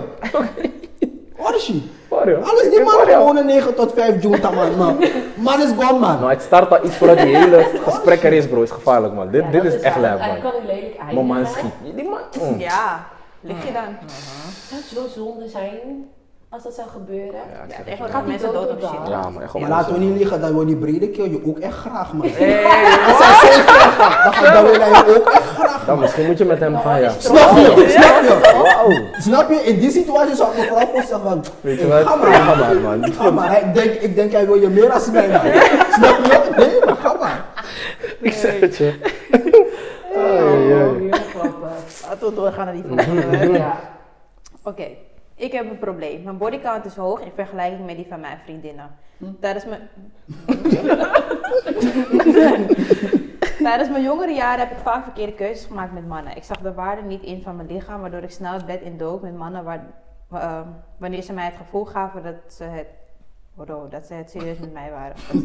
Je? Alles die Ik man gewoon een 9 tot 5 junta man. Man, man is gone man. Maar het start al iets voordat die hele gesprek er is, bro. is gevaarlijk, man. Dit, Ja, dit is echt lijp, man. kan ook lelijk eindigen. Mijn man schiet. Die man... mm. Ja, lig je dan? Zou het zo zonde zijn als dat zou gebeuren? Ja, ik Ja, tegenwoordig Gaat mensen dood dood op shit. Ja, maar echt Maar laten we niet liegen, dat we die brede keel je ook echt graag man. Hey, Als hij zo ver gaat, dan wil hij je ook echt graag Dan misschien moet je met hem gaan, ja. Snap je? Snap je? Wauw. Snap je? In die situatie zou ik mevrouw gewoon zeggen van, Weet je wat? ga maar. Ga maar, man. Ga maar. Hij denkt, ik denk hij wil je meer als mij man. Snap je? Nee, maar ga maar. Ik zeg het je. Oh. Laten we doorgaan naar die vraag. [LAUGHS] Ja. Oké, ik heb een probleem. Mijn bodycount is hoog in vergelijking met die van mijn vriendinnen. Tijdens mijn... [LAUGHS] Tijdens mijn jongere jaren heb ik vaak verkeerde keuzes gemaakt met mannen. Ik zag de waarde niet in van mijn lichaam, waardoor ik snel het bed in dook met mannen waar, wa- ehm, wanneer ze mij het gevoel gaven dat ze het, dat ze het serieus met mij waren. [LAUGHS]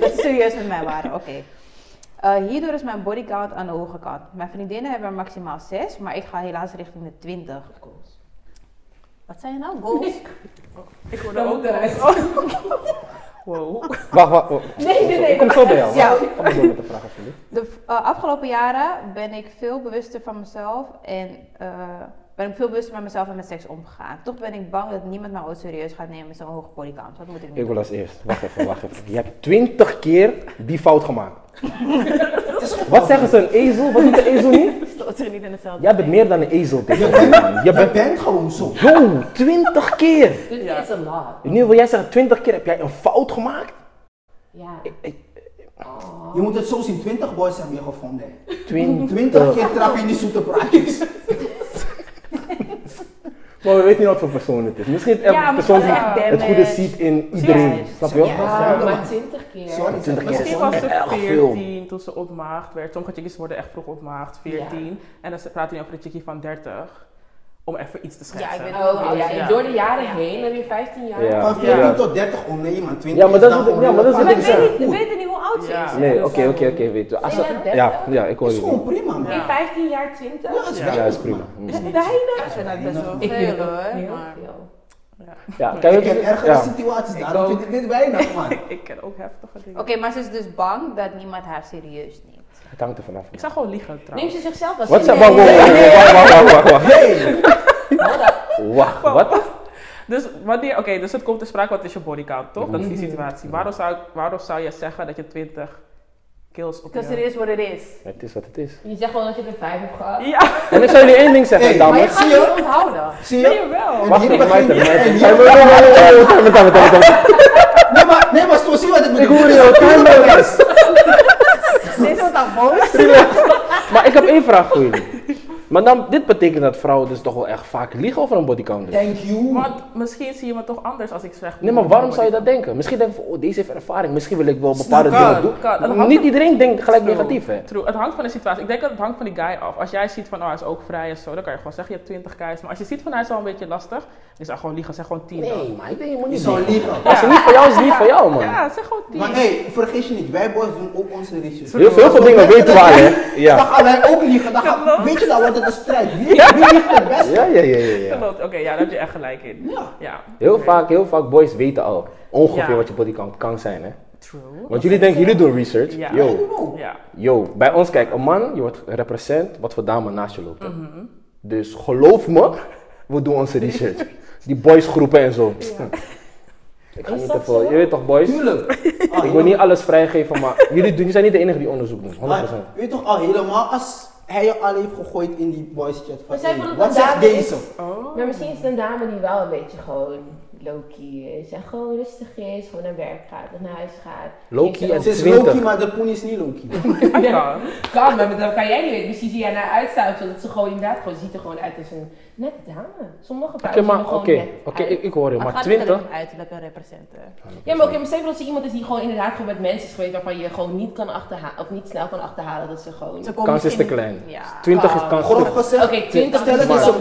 Dat ze serieus met mij waren, oké. Eh, hierdoor is mijn bodycount aan de hoge kant. Mijn vriendinnen hebben er maximaal 6, maar ik ga helaas richting de 20. Wat zijn je nou? Goals? Ik hoorde Dan ook eruit. Oh. [LAUGHS] Wow. Wacht, wacht. wacht. Nee, nee, nee. Ik kom zo bij jou. Ja. Maar door met de vraag alsjeblieft. De eh, afgelopen jaren ben ik veel bewuster van mezelf en eh, ben ik veel bewuster met mezelf en met seks omgegaan. Toch ben ik bang dat niemand mij ooit serieus gaat nemen met zo'n hoge bodycount. Wat moet ik nu Ik wil als eerst. Wacht even, wacht even. Je hebt twintig keer die fout gemaakt. [LAUGHS] Wat zeggen ze, een ezel? Wat doet de ezel niet? [LAUGHS] Stoot zich niet in hetzelfde. Jij bent meer dan een ezel. dit Je bent, Je je bent... bent gewoon zo. Yo, twintig keer! Is een lot. Nu wil jij zeggen, twintig keer heb jij een fout gemaakt? Ja. Ik- ik- Je moet het zo zien, 20 boys hebben je gevonden. Twintig. 20 keer trap je in die zoete praatjes. [LAUGHS] Maar we weten niet wat voor persoon het is. Misschien het Ja, een persoon die het goede ziet in iedereen. Snap je wel? Ja. Maar- maar 20 keer. Sorry, 20 keer. Misschien was ze erg veel. 14 toen ze ontmaagd werd. Sommige chickies worden echt vroeg ontmaagd, 14. En dan praten we over de chickie van 30. Om even iets te Ja, ik schetsen. weet Oh, ja, Ja. Door de jaren Ja. heen heb je 15 jaar. Ja. Van 14 Ja. tot 30, oh nee man, 20 Ja, maar dat is dan ja, maar dat is gewoon wat Maar ik ik zeg. weet niet, we weten niet hoe oud ze Ja. is. Nee, oké, oké, oké, weet je. Als Nee, ze- maar 30? ja, ja, ik hoor Dat is gewoon je. prima man. Ja. In 15 jaar 20? Ja, dat is Ja. Ja, prima. Mm. Is het bijna? Ik vind dat best wel het veel ook hoor. heel maar- veel. Ja, Ik ken ergere ja. situaties, Ik daarom ook. vind ik dit weinig man. Ik ken ook heftige dingen. Oké, maar ze is dus bang dat niemand haar serieus neemt. Het hangt er vanaf. Ik zou gewoon liegen Neemt trouwens. ze zichzelf als Wat serieus? zijn, wacht, wacht, wacht, wacht, Wacht, wat? Dus wanneer, oké, dus het komt te sprake, wat is je bodycount, toch? Dat is die mhm. situatie. Waarom zou, waarom zou je zeggen dat je 20 kills op Because it is what it is. Het is wat het is. Je zegt gewoon dat je er 5 hebt gehad. Ja. En ik zou jullie één ding zeggen, hey, dames. Maar je gaat het onthouden. Zie je? Nee, wel. Wacht, ik maak Nee, maar, nee, maar zo zie wat het bedoel. Ik hoor jou, timeout is. Deze wordt al boos. Maar ik heb één vraag voor jullie. Maar dan, dit betekent dat vrouwen dus toch wel echt vaak liegen over een bodycount. dus. Thank you. Want misschien zie je me toch anders als ik zeg... Nee, maar waarom zou je dat denken? Misschien denk je van, oh, deze heeft ervaring. Misschien wil ik wel bepaalde dingen doen. Kan, Niet er- iedereen denkt gelijk True. negatief, hè? True. Het hangt van de situatie. Ik denk dat het hangt van die guy af. Als jij ziet van, oh, hij is ook vrij en zo, dan kan je gewoon zeggen, je hebt 20 guys. Maar als je ziet van, hij is wel een beetje lastig, dan zou gewoon liegen. Zeg gewoon 10 dan. Nee, maar ik denk, je moet niet zou liegen. liegen. Als het niet voor jou is, het niet voor jou, man. Ja, zeg gewoon 10. Maar hey, vergis je niet, wij boys doen ook onze research. Heel veel, dingen weten wij, hè? Dan Ja. gaan wij ook liegen. Dan gaan, weet je, dan wordt het een strijd. Wie, wie ligt het best? Ja, ja, ja, ja. ja. Klopt. Oké, ja, daar heb je echt gelijk in. Ja. Ja. Heel vaak, heel vaak boys weten al ongeveer Ja. wat je bodycount kan zijn, hè? True. Want jullie denken, jullie doen research. Ja. Yo, Ja. yo, bij ons, kijk, een man, je wordt represent wat voor dame naast je loopt. Mhm. Dus geloof me, we doen onze research. [LAUGHS] Die boysgroepen en zo. [LAUGHS] Ik ga Is niet dat te veel. Je weet toch, boys? Tuurlijk. Ah, Ik wil niet alles vrijgeven, maar jullie, doen- jullie zijn niet de enige die onderzoek doen. 100%. Maar weet toch al helemaal als hij je al heeft gegooid in die voice chat van hey, wat zegt deze? Oh. Maar misschien is het een dame die wel een beetje gewoon low-key is. En gewoon rustig is, gewoon naar werk gaat of naar huis gaat. En Ze is 20. Loki, maar de poen is niet Loki. [LAUGHS] Ja. kan. Kan, maar dat kan jij niet weten. Misschien zie jij naar uitstaan zodat ze gewoon inderdaad gewoon ziet er gewoon uit als een nette dame. Sommige Oké, vrouwen zien maar gewoon oké, net oké, uit. ik, ik hoor je, Maar maar gaat 20. het om uiterlijke representen? Ja, maar oké, maar stel je voor dat ze iemand is die gewoon inderdaad gewoon met mensen is geweest waarvan je gewoon niet kan achterhalen, of niet snel kan achterhalen dat ze gewoon... Ze Oké, Kans is te klein. Ja. 20 is Kan. kans Grof te gezegd, 20 stel het, is veel.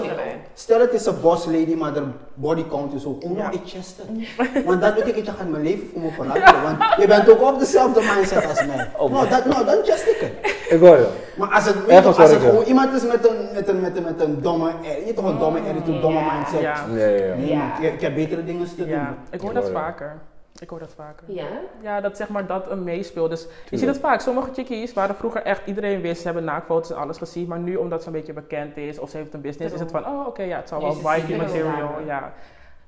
Stel het is een boss lady, maar de body count is ook. Oh, Ja. [LAUGHS] ik chest het. Want dat betekent je gaat mijn leven voor me veranderen. Want je bent ook op dezelfde mindset als mij. Oh, nou, dat, nou, dan chest ik het. Ik hoor je. Maar als het, als het gewoon iemand is met een, met een, met een, met een domme, je toch een domme attitude, domme Ja. mindset. Ja. Ja, ja, ja. Nee, Ja. man, ik, ik heb betere dingen te doen. Ja, ik hoor Ik dat hoor je. vaker. Ik hoor dat vaker. Ja? Ja, dat zeg maar dat een meespeelt. Dus je ziet het vaak. Sommige chickies waren vroeger echt, iedereen wist, ze hebben naaktfoto's en alles gezien. Maar nu, omdat ze een beetje bekend is of ze heeft een business, is het van, oh oké, ja, het zal wel wifey single material. Ja.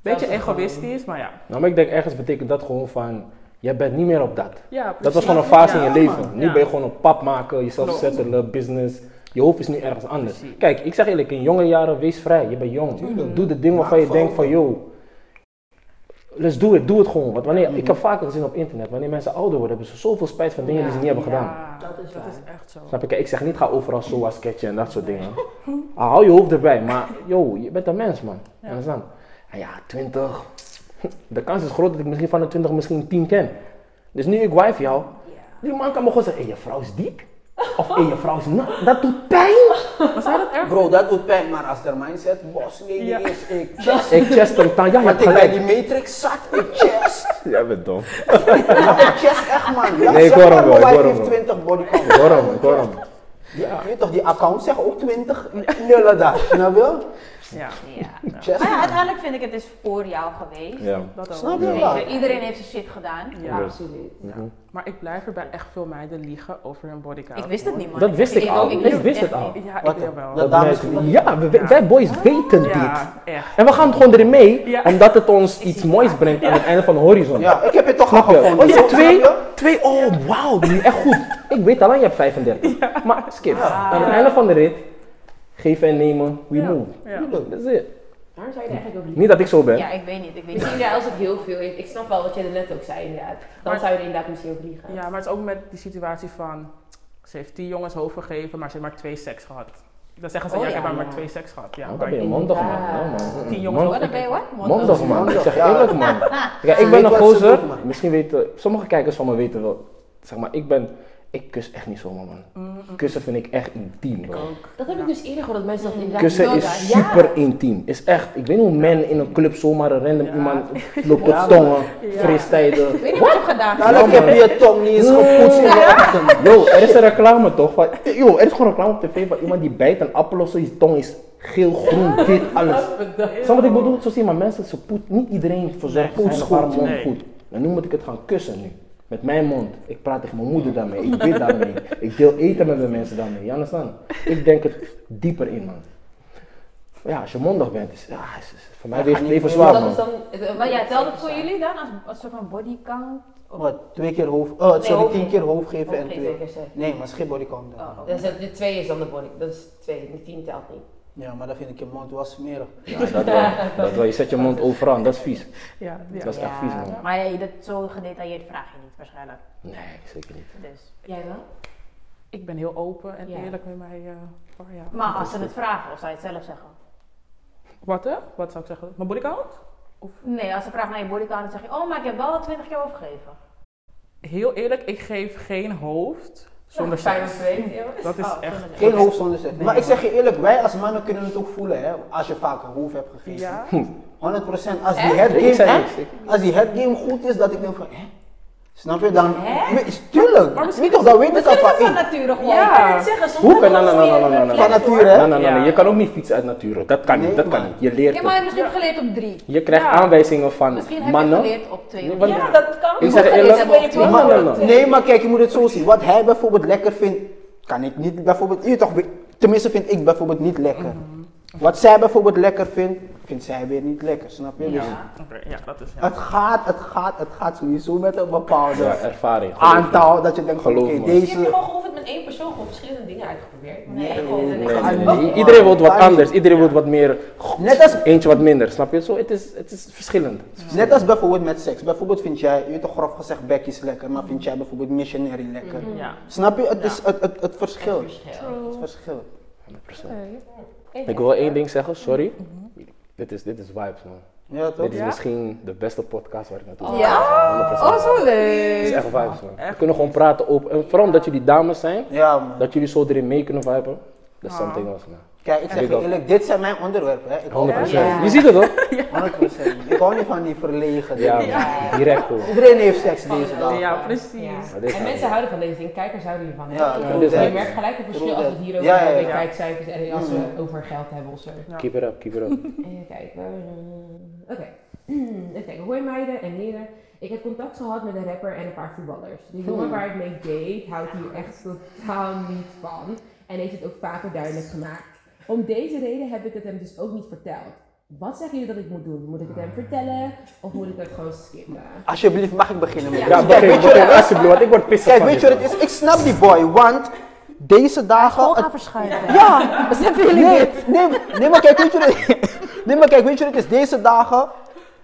Beetje egoïstisch, maar ja. Nou, maar ik denk ergens betekent dat gewoon van, jij bent niet meer op dat. ja Dat precies. was gewoon een fase in je leven. man. Nu Ja. ben je gewoon op pap maken, jezelf settelen, business. Je hoofd is nu ergens anders. Precies. Kijk, ik zeg eerlijk, in jonge jaren, wees vrij. Je bent jong. Tuurlijk. Doe de dingen waarvan je denkt van, fouten. Let's do it, doe het gewoon. Want wanneer, ik heb vaker gezien op internet, wanneer mensen ouder worden, hebben ze zoveel spijt van dingen die ze niet hebben gedaan. Ja, Dat is dat is echt zo. Snap? Kijk, ik zeg niet ga overal zo sketchen en dat soort dingen. [LAUGHS] Ah, hou je hoofd erbij, maar yo, je bent een mens man. Ja. En dan, ah ja, 20. [LAUGHS] De kans is groot dat ik misschien van de 20 misschien 10 ken. Dus nu ik wife jou, die man kan me gewoon zeggen, hé, je vrouw is dik. Of hé, je vrouw is nat. Dat doet pijn. Zou dat erg? Bro, dat doet pijn, maar als de mindset boss lady Ja. is, ik chest. Ik chest hem dan. Ja, je hebt ik bij die matrix zat, ik chest. [LAUGHS] Jij bent dom. Ja, ik chest echt man. Ja, Nee, ik zeg hoor maar, hem wel, mijn ik wife hoor hem heeft wel. 20 body count. Ik hoor hem, ik hoor hem. Ja, je weet toch, die account zegt ook 20 nullen daar. Snap je? Ja, Ja. [LAUGHS] Maar ja, uiteindelijk vind ik het is voor jou geweest. Ja. dat ook. Snap je wel? je, Iedereen heeft zijn shit gedaan. Ja. Absoluut. Ja. Maar ik blijf erbij echt veel meiden liegen over hun bodycount. Ik wist het niet, man. Dat wist ik al. Ik wist het al. Ja, ik wel. Dat dames ja, we- wij boys weten dit. Ja, echt. En we gaan gewoon erin mee, Ja. omdat het ons iets moois brengt aan het einde van de horizon. Ja, ik heb het toch je? gevonden. Oh, je twee? je? Twee? Oh, wauw, die is echt goed. Ik weet al lang, je hebt 35. Maar skip. Aan het einde van de rit, geven en nemen, we Ja. move. Ja. Dat is het. Daar zou je er eigenlijk ook lief Niet dat ik zo ben. Ja, ik weet niet. Ik weet niet. Misschien ja, als het heel veel is. Ik snap wel wat jij er net ook zei inderdaad. Dan Maar- zou je er inderdaad misschien ook liegen. Ja, maar het is ook met die situatie van... Ze heeft tien jongens hoofd gegeven, maar ze heeft maar twee seks gehad. Dan zeggen ze, Oh, ja, ik ja, heb maar, ja. maar twee seks gehad. Ja, Oh, maar dan ben je mondig, man. Ja, man. Tien jongens Wat, dan ben je wat? Mondig, man. Ik zeg eerlijk, man. [LAUGHS] Ja, ik ben een ze gozer. Misschien weten, sommige kijkers van me weten wel. Zeg maar, ik ben, ik kus echt niet zomaar, man. Mm, Kussen vind ik echt intiem, bro. Dat heb ik dus eerder gehoord, dat mensen dat inderdaad Kussen is super intiem. Is echt, ik weet niet hoe men in een club zomaar een random Ja. iemand [LAUGHS] loopt Ja, op tongen, Ja. feesttijden. Ik weet niet wat je hebt gedaan. Dadelijk heb je je tong niet eens gepoetst in de ochtend. [LAUGHS] Yo, er is een reclame toch? Van, yo, er is gewoon reclame op tv van iemand die bijt een appel of zo, die tong is geel, groen, wit, alles. Snap wat ik bedoel? Zo zie je maar mensen, ze poet, niet iedereen verzorgt Nee, zijn of haar goed, mond goed. En nu moet ik het gaan kussen nu. Met mijn mond. Ik praat tegen mijn moeder daarmee. Ik bid daarmee. Ik deel eten met de mensen daarmee. Je understand? Ik denk het dieper in, man. Ja, als je mondig bent, is, ja, is, is voor mij weegt ga het voor zwaar, man. dan, Maar ja, telt het voor jullie dan als, als soort van body count? Of- Wat, twee keer hoofd, oh, sorry, hoofd tien keer hoofd geven en twee. Nee, maar het is geen bodycount. Oh, oké. Dus de twee is dan de body. Dat is twee, de tien telt niet. Ja, maar dan vind ik je mond wel smerig. Ja, dat wel. Dat wel. Je zet je mond overal, dat is vies. Ja, ja. Dat is echt vies, man. Maar ja, dat zo gedetailleerd vraag je niet waarschijnlijk. Nee, zeker niet. Dus. Jij wel? Ik ben heel open en Ja. eerlijk met mij. eh, oh, ja. Maar als ze het vragen, of zou je het zelf zeggen? Wat hè? Wat zou ik zeggen? Mijn bodycount? Nee, als ze vragen naar je body count, dan zeg je, oh, maar ik heb wel 20 keer overgegeven. Heel eerlijk, ik geef geen hoofd zonder Fijn seks. Dat is Oh, echt. zonder. Geen hoofd zonder seks. Maar ik zeg je eerlijk, wij als mannen kunnen het ook voelen, hè, als je vaak een hoofd hebt gegeven. Ja. 100% als die headgame, als die headgame goed is, dat ik denk van, hè? Snap je dan? Tuurlijk, Maar misschien niet toch, dan weet ik Misschien al van, van nature gewoon. Ja, ik kan het zeggen. Hoe kan- nou, nou, nou, nou, nou, nou. van nature, hè? Nee, nee, je kan ook niet fietsen uit natuur. Dat kan niet, dat kan niet. Je leert Ja, maar het. misschien je geleerd op drie. Je krijgt Ja. aanwijzingen van Misschien heb je mannen. geleerd op twee. Ja, dat kan. Ik zeg je eerlijk- je Nee, maar kijk, je moet het zo zien. Wat hij bijvoorbeeld lekker vindt, kan ik niet bijvoorbeeld, je toch, tenminste vind ik bijvoorbeeld niet lekker. Wat zij bijvoorbeeld lekker vindt, vindt zij weer niet lekker, snap je? Dus Ja, oké, ja, dat is. Ja. het gaat, het gaat, het gaat sowieso met een bepaalde Ja, ervaring. me. aantal dat je denkt oké, me. Je hebt deze... gewoon geoefend met één persoon, gewoon verschillende dingen uitgeprobeerd. Nee, nee, Nee, gewoon- nee, nee, Kan nee. niet. Iedereen wil wat anders. Iedereen wil wat meer. Net als- Eentje wat minder, snap je? Zo, het is, het is verschillend. Net als bijvoorbeeld met seks. Bijvoorbeeld vind jij, je weet toch grof gezegd, Becky is lekker, maar vind jij bijvoorbeeld missionary lekker. Ja. Snap je? Het is het, het, het verschil. Het verschil. Het verschil. 100%. Ik wil één ding zeggen, sorry. Dit is, dit is vibes, man. Ja, toch? Dit is Ja? misschien de beste podcast waar ik naartoe ga. Ja? 100%. Oh, zo Het is leuk. echt vibes, man. We kunnen gewoon praten op. En vooral omdat jullie dames zijn, Ja, man. dat jullie zo erin mee kunnen viben. Dat is Ah. something else, man. Kijk, ik zeg je eerlijk, dit zijn mijn onderwerpen. Hè. Ik hou 100%. van Ja. Je ziet het ook? 100%. Ik hou niet van die verlegen Ja, dingen. Direct gewoon. Iedereen heeft seks deze dag. Ja, precies. En mensen houden van deze dingen, kijkers houden hiervan. Ja, Je merkt gelijk een verschil als we het hier over Ja, ja, hebben, kijkcijfers en als we Mm. over geld hebben of zo. Ja. Keep it up, keep it up. Even kijken. Oké. [CLEARS THROAT] Even kijken. Hoi meiden en heren. Ik heb contact gehad met een rapper en een paar voetballers. De jongen waar ik mee date houdt hier echt totaal niet van. En heeft het ook vaker duidelijk gemaakt. Om deze reden heb ik het hem dus ook niet verteld. Wat zeggen jullie dat ik moet doen? Moet ik het hem vertellen of moet ik het gewoon skippen? Alsjeblieft, mag ik beginnen met Ja. Ja, Kijk, begin, weet je begin, wat het is? alsjeblieft, want ik word pissig Kijk, van weet je wat het is? Ik snap die boy, want deze dagen... Gewoon het- gaan verschuiven. Ja! [LAUGHS] Hebben jullie Nee, dit? nee, nee, maar kijk, weet je wat het [LAUGHS] Nee, maar kijk, weet je wat het is? Deze dagen,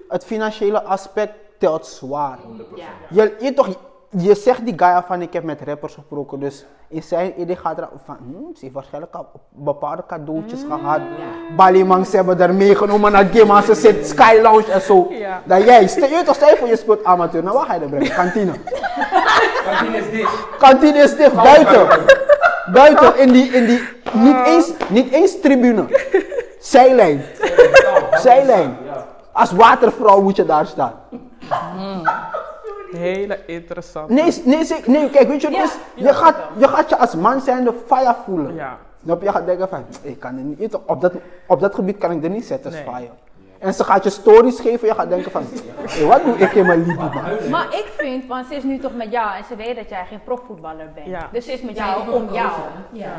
het financiële aspect telt zwaar. Ja. Je, je, toch, je zegt die guy van ik heb met rappers gesproken, dus in zijn idee gaat er van, hmm, ze heeft waarschijnlijk al bepaalde cadeautjes gehad. Balimangs hebben daar meegenomen naar Gimma, ze zit Sky Lounge en zo. Ja. Dat jij, stel je toch voor je speelt amateur, nou waar ga je dat brengen? Kantine. Kantine is dit. Kantine is dicht, buiten. Buiten, in die, in die, niet eens, niet eens tribune. Zijlijn. Zijlijn. Als watervrouw moet je daar staan. Hele interessant. Nee, nee, nee, kijk, weet je wat? Je gaat, je gaat je als man zijnde fire voelen. Ja. Snap je? Je gaat denken van, ik kan er niet, op dat, op dat gebied kan ik er niet zetten, Nee. fire. En ze gaat je stories geven, je gaat denken van, hey, wat doe ik in mijn liefde man? [LAUGHS] Maar ik vind, want ze is nu toch met jou en ze weet dat jij geen profvoetballer bent. Ja. Dus ze is met jou om jou. Ja.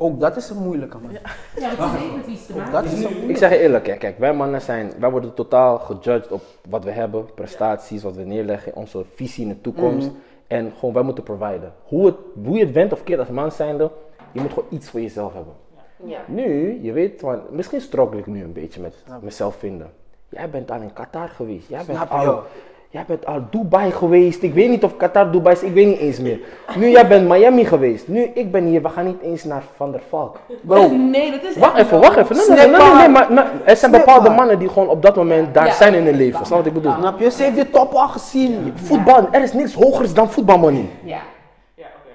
Ook dat is een moeilijke man. Ja, ze te maken Dat is een moeilijke. Ik zeg je eerlijk, hè, kijk, wij mannen zijn, wij worden totaal gejudged op wat we hebben, prestaties, wat we neerleggen, onze visie in de toekomst. En gewoon, wij moeten providen. Hoe, het, hoe je het went of keert als man zijnde, je moet gewoon iets voor jezelf hebben. Ja. Nu, je weet, want misschien struggle ik nu een beetje met mezelf vinden. Jij bent al in Qatar geweest, jij bent, Snap je, al. Jij bent al Dubai geweest. Ik weet niet of Qatar Dubai is, ik weet niet eens meer. Nu, jij bent Miami geweest. Nu, ik ben hier, we gaan niet eens naar Van der Valk. Bro, [LAUGHS] Nee, dat is Wacht even, niet wacht even. Nee, nee, nee, Snipper. nee, nee, maar, maar er zijn bepaalde mannen die gewoon op dat moment daar Ja. zijn in hun leven. Snap wat ik bedoel? snap je? Ze heeft dit top al gezien. Voetbal, er is niks hogers dan voetbalmoney. Ja.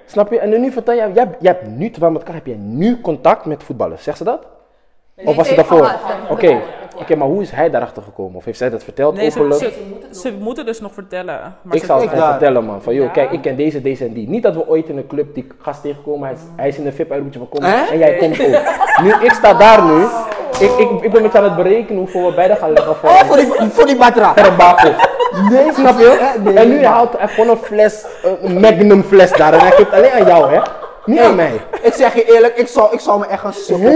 Snap je? En nu vertel jij, jij, jij hebt nu, terwijl we met elkaar heb je nu contact met voetballers. Zegt ze dat? Of was het daarvoor? gehad. Oké, maar hoe is hij daarachter gekomen? Of heeft zij dat verteld Nee, ze, openlijk? ze, ze moeten dus nog vertellen. Maar Ik ze- zou het vertellen man, van joh, Ja. kijk ik ken deze, deze en die. Niet dat we ooit in een club die gast tegenkomen, hij is, hij is in een VIP-uitroetje van kom Hè? en jij komt ook. Nu, ik sta daar nu, ik, ik, ik ben met je aan het berekenen hoeveel we beide gaan leggen voor Oh, voor die, voor die batra. per bako. Nee, Snap je? Nee, en nu nee. haalt hij gewoon een fles, een magnum fles daar en hij geeft alleen aan jou hè. Niet aan mij. Ik zeg je eerlijk, ik zou, ik zou me echt een sukkel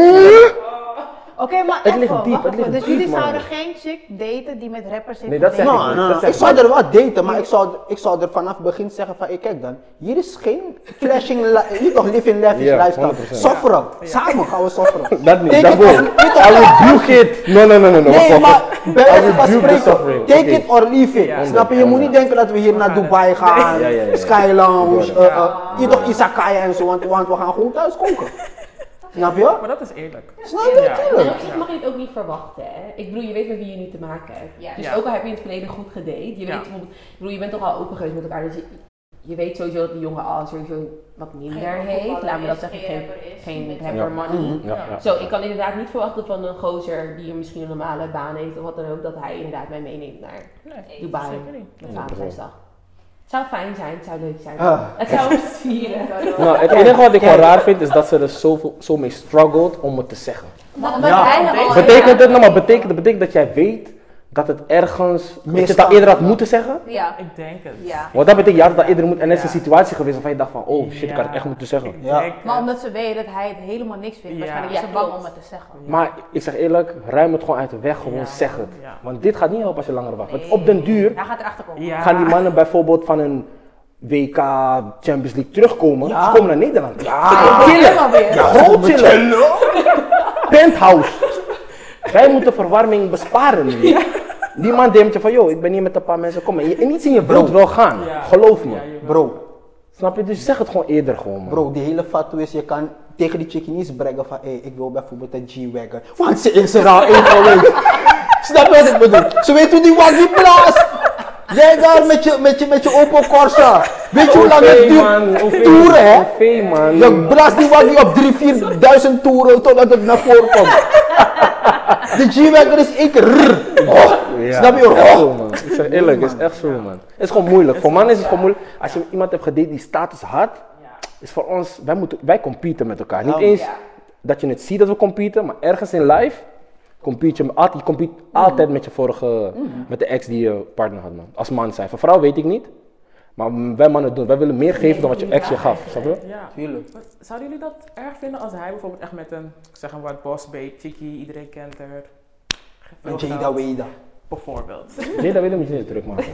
Oké, maar Het even, ligt diep, het ligt. Dus diep, jullie man. zouden geen chick daten die met rappers heeft Nee, dat zeg ik Nou, niet. nou, dat zeg ik zou er wel daten, maar ik zou, ik zou er vanaf het begin zeggen van, hey, kijk dan, hier is geen flashing, niet toch live in lavish Ja, lifestyle. 100%. Sofferen, samen gaan we sofferen. [LAUGHS] Dat niet, dat wil I rebuke it. No, no, no, no, no. Nee, maar bij wijze van spreken, take it or leave it. Snap je? Je moet niet denken dat we hier naar Dubai gaan. Sky Lounge, eh, eh, toch Isakaya en zo, want, want we gaan gewoon thuis koken. Snap je? Maar dat is eerlijk. Snap je? Ja. Tuurlijk. En op zich mag je het ook niet verwachten, hè? Ik bedoel, je weet met wie je nu te maken hebt. Ja. Dus Ja. ook al heb je in het verleden goed gedate, je weet bijvoorbeeld, ik bedoel, je bent toch al open geweest met elkaar, dus je, je weet sowieso dat die jongen al sowieso wat minder heeft. Laten we dat zeggen, geen, geen rapper money. Ja, ja. Zo, ik kan inderdaad niet verwachten van een gozer die misschien een normale baan heeft of wat dan ook, dat hij inderdaad mij meeneemt naar Nee, Dubai zeker niet. met Valentijnsdag. Het zou fijn zijn, het zou leuk zijn. Ah. Het zou ons vieren. [LAUGHS] Nou, het enige wat ik gewoon raar vind is dat ze er zo, zo mee struggelt om het te zeggen. Ja. Betekent het, nou maar betekent, betekent dat jij weet dat het ergens, dat je het al Misstand. eerder had moeten zeggen? Ja. Ik denk het. Ja. Want dat betekent, je had al eerder moeten, en er is een situatie geweest waarvan je dacht van, oh shit, ik had het echt moeten zeggen. Ja. Maar omdat ze weet dat hij het helemaal niks vindt, Ja. waarschijnlijk is ze bang om het te zeggen. Maar ik zeg eerlijk, ruim het gewoon uit de weg, gewoon Ja. zeg het. Ja. Want dit gaat niet helpen als je langer wacht. Want op den duur Hij gaat erachter komen. Ja. gaan die mannen bijvoorbeeld van een WK Champions League terugkomen. Ja. Ze komen naar Nederland. Ja. Ja, gewoon chillen. Penthouse. Wij moeten verwarming besparen. Die man denkt je van, joh, ik ben hier met een paar mensen, kom maar. En iets in je wilt wel gaan. Ja. Geloof me. Bro, Snap je? Dus zeg het gewoon eerder gewoon, man. bro, die hele fatwa is, je kan tegen die chickie niet brengen van, hé, ik wil bijvoorbeeld een G-Wagon. Want ze is er al één geweest. [LAUGHS] Snap je wat ik bedoel? Ze weet hoe die waggie blaast. Jij daar met je, met je, met je Opel Corsa. Weet je hoe lang het duurt? Toeren, hè? OV, man. Je blaast die waggie op 3, 4.000 toeren totdat het naar voren komt. De G-Wagon is één keer rrr. Oh, Ja, Snap je? Oh. zo, man. Ik zeg eerlijk, het is echt zo, man. Het is gewoon moeilijk. Voor mannen is het gewoon moeilijk. Als je iemand hebt gedate die status had, is voor ons, wij, moeten, wij competen met elkaar. Niet eens dat je het ziet dat we competen, maar ergens in live compete je, altijd, je compete altijd met je vorige, met de ex die je partner had, man. Als man zijn. Voor vrouw weet ik niet. Maar wij mannen doen, wij willen meer geven dan wat je ex je gaf, snap je? Ja. Tuurlijk. Wat- Zouden jullie dat erg vinden als hij bijvoorbeeld echt met een, ik zeg een wat boss babe, chickie, iedereen kent haar. Een Jada Weda. Bijvoorbeeld. [LAUGHS] Nee, dat wil ik niet druk maken.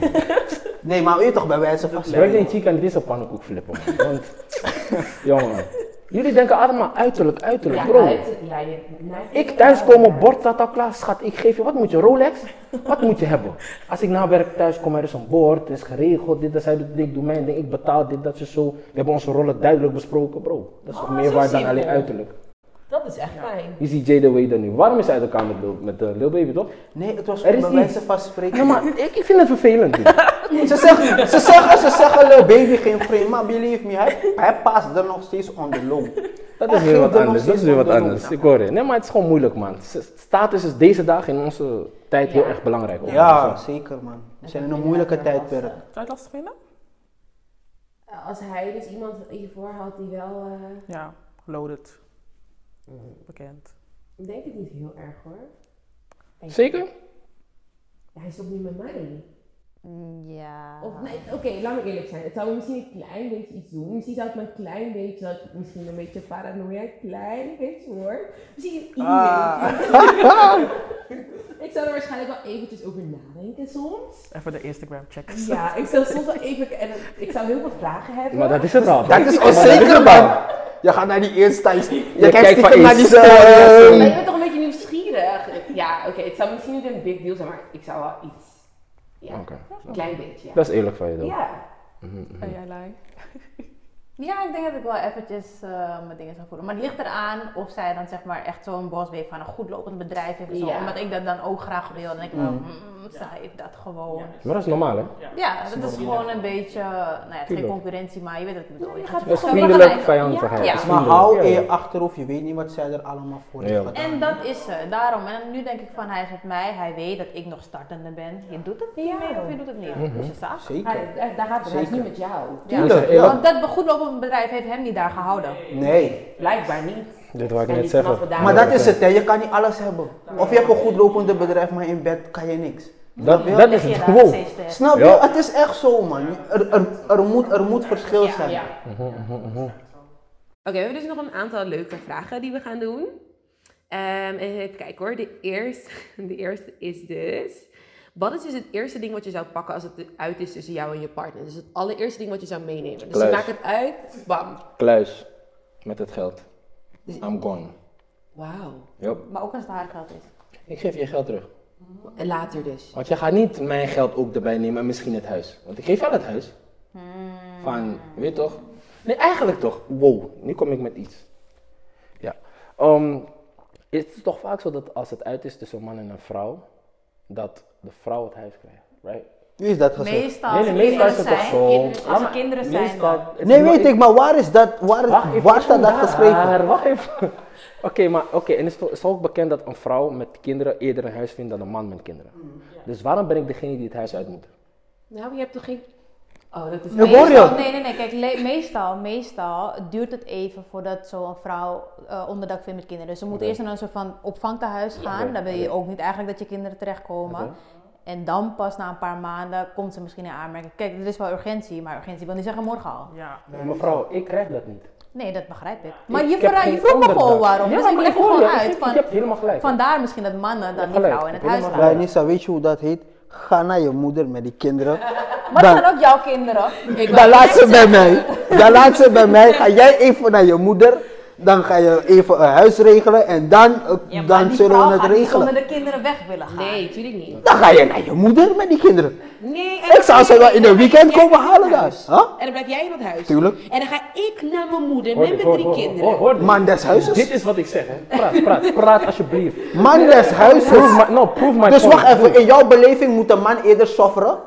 Nee, maar weet je toch bij wijze van Wij zijn chica en dit is een pannenkoek flippen, man. Want, [LAUGHS] jongen, jullie denken allemaal uiterlijk, uiterlijk, Ja, bro. uit- ja, je- nou, Ik thuiskomen, bord staat al klaar, schat. Ik geef je, wat moet je, Rolex? Wat moet je hebben? Als ik na werk thuis kom, er is een bord, het is geregeld, dit, dat, zij doet dit, ik doe mijn ding, ik betaal dit, dat, je zo. We hebben onze rollen duidelijk besproken, bro. Dat is Oh, meer zo waard dan alleen uiterlijk. Dat is echt fijn. Je ziet Jada Wade nu. Waarom is hij uit elkaar met, Lil- met uh, Lil Baby, toch? Nee, het was Er is bij iets. wijze van spreken. Ja, maar ik, ik vind het vervelend. [LAUGHS] Ze zeggen, ze zeggen, ze zeggen Lil Baby geen vreemd, maar believe me, hij, hij past er nog steeds on the low. Dat Hij is weer wat er nog anders. Dat is steeds weer wat anders. Ik hoor je. Nee, maar het is gewoon moeilijk, man. S- Status is deze dag in onze tijd heel Ja. erg belangrijk. hoor. Ja, zeker man. We zijn in een moeilijke tijdperk. Zou je het lastig vinden? Als hij dus iemand hiervoor had die wel... eh, Ja, loaded. Bekend. ik denk het niet heel erg hoor. Zeker? Ja, hij is toch niet met mij? Ja. Of nee, oké, laat me eerlijk zijn. Het zou me misschien een klein beetje iets doen. Misschien zou het me een klein beetje, dat ik misschien een beetje paranoia, een klein beetje hoor. Misschien een beetje. [LAUGHS] ik zou er waarschijnlijk wel eventjes over nadenken soms. Even de Instagram checks. Ja, ik zou soms wel even, en ik zou heel veel vragen hebben. Maar dat is het al. Dat is onzeker man. Je gaat naar die Insta, je, je kijkt kijkt van naar die stories. Je bent toch een beetje nieuwsgierig? Ja, oké, het zou misschien niet een big deal zijn, maar ik zou wel iets. Ja, Oké. een klein beetje. Ja. Dat is eerlijk van je dan. ja. Mhm. En jij? [LAUGHS] Ja, ik denk dat ik wel eventjes eh, mijn dingen zou voelen. Maar het ligt eraan of zij dan zeg maar echt zo'n boss heeft van een goed lopend bedrijf heeft. en Zo, Ja. Omdat ik dat dan ook graag wil. Dan denk ik wel, Mm. mm, zij heeft dat gewoon. Ja, Maar dat is normaal, hè? dat is gewoon een beetje, nou ja, het is geen concurrentie, maar je weet wat ik bedoel. Je gaat Dat is zo vriendelijk, vijandigheid. Ja. Maar hou in Ja, je achterhoofd, je weet niet wat zij er allemaal voor heeft Ja. gedaan. En dat is ze, daarom. En nu denk ik van, hij is met mij, hij weet dat ik nog startende ben. Je doet het niet Ja. meer of je doet het niet. Mhm. Dus je staat. Zeker. Hij, daar gaat het, niet met jou. Ja. Tuurlijk, Ja. Want dat goed bedrijf heeft hem niet daar gehouden. Nee. Blijkbaar niet. Dit wou ik net zeggen. Maar dat is het, hè. je kan niet alles hebben. Of je hebt een goed lopende bedrijf, maar in bed kan je niks. Dat, is het gewoon. Snap je? Ja. Het is echt zo, man. Er, er, er, moet, er moet verschil Ja, zijn. ja. Mhm, mhm, mhm. Oké, we hebben dus nog een aantal leuke vragen die we gaan doen. Ehm, en even kijken hoor. De eerste, [LAUGHS] de eerste is dus... Wat is dus het eerste ding wat je zou pakken als het uit is tussen jou en je partner? Dus het allereerste ding wat je zou meenemen. Dus maakt het uit, bam. Kluis. Met het geld. Dus- I'm gone. Wauw. Yup. Maar ook als het haar geld is. Ik geef je geld terug. En later dus. Want je gaat niet mijn geld ook erbij nemen en misschien het huis. Want ik geef wel het huis. Van, weet je toch? Nee, eigenlijk toch. Wow, nu kom ik met iets. Ja. Ehm, het is toch vaak zo dat als het uit is tussen een man en een vrouw, dat de vrouw het huis krijgt, right? Wie is dat gezegd? Meestal, Nee, als nee, meestal is kinderen het toch zijn, zo. als er Maar kinderen zijn, meestal- Nee, maar- weet ik, maar waar is dat, waar, Wacht even, waar staat dat geschreven? Wacht even. [LAUGHS] Oké, maar oké, en het is toch, is toch ook bekend dat een vrouw met kinderen eerder een huis vindt dan een man met kinderen. Dus waarom ben ik degene die het huis uit moet? Nou, je hebt toch geen... Oh, dat is... Ik Meestal, nee, nee, nee. Kijk, meestal, meestal duurt het even voordat zo'n vrouw eh, onderdak vindt met kinderen. Dus ze moeten Oké. eerst naar een soort van opvangtehuis gaan. Daar wil je ook niet eigenlijk dat je kinderen terechtkomen. En dan pas na een paar maanden komt ze misschien in aanmerking. Kijk, er is wel urgentie, maar urgentie wil niet zeggen morgen al. Ja. Mevrouw, ik krijg dat niet. Nee, dat begrijp ik. Maar Ik je, verra- je vroeg me gewoon waarom. Ja, dus ik leg gewoon je. uit. Ik- Van, je hebt helemaal gelijk. vandaar misschien dat mannen dan die gelijk. vrouw in het huis laten. Nisa, weet je hoe dat heet? Ga naar je moeder met die kinderen. [LAUGHS] Maar Dan- het zijn ook jouw kinderen. Ik Dan laat ze bij mij. Dan laat ze bij mij. Ga jij even naar je moeder. Dan ga je even een huis regelen. En dan, eh, Ja, maar dan die zullen vrouw we het regelen. zonder de kinderen weg willen gaan. Nee, natuurlijk niet. Dan ga je naar je moeder met die kinderen. Nee, en Ik zou ze wel in een weekend komen halen daar. Huh? En dan blijf jij in het huis. Tuurlijk. En dan ga ik naar mijn moeder met mijn drie kinderen. Man des huizes. Dit is wat ik zeg, hè. Praat, praat, praat alsjeblieft. Man des huizes. My, no, prove my Dus point. wacht even, in jouw beleving moet een man eerder sofferen?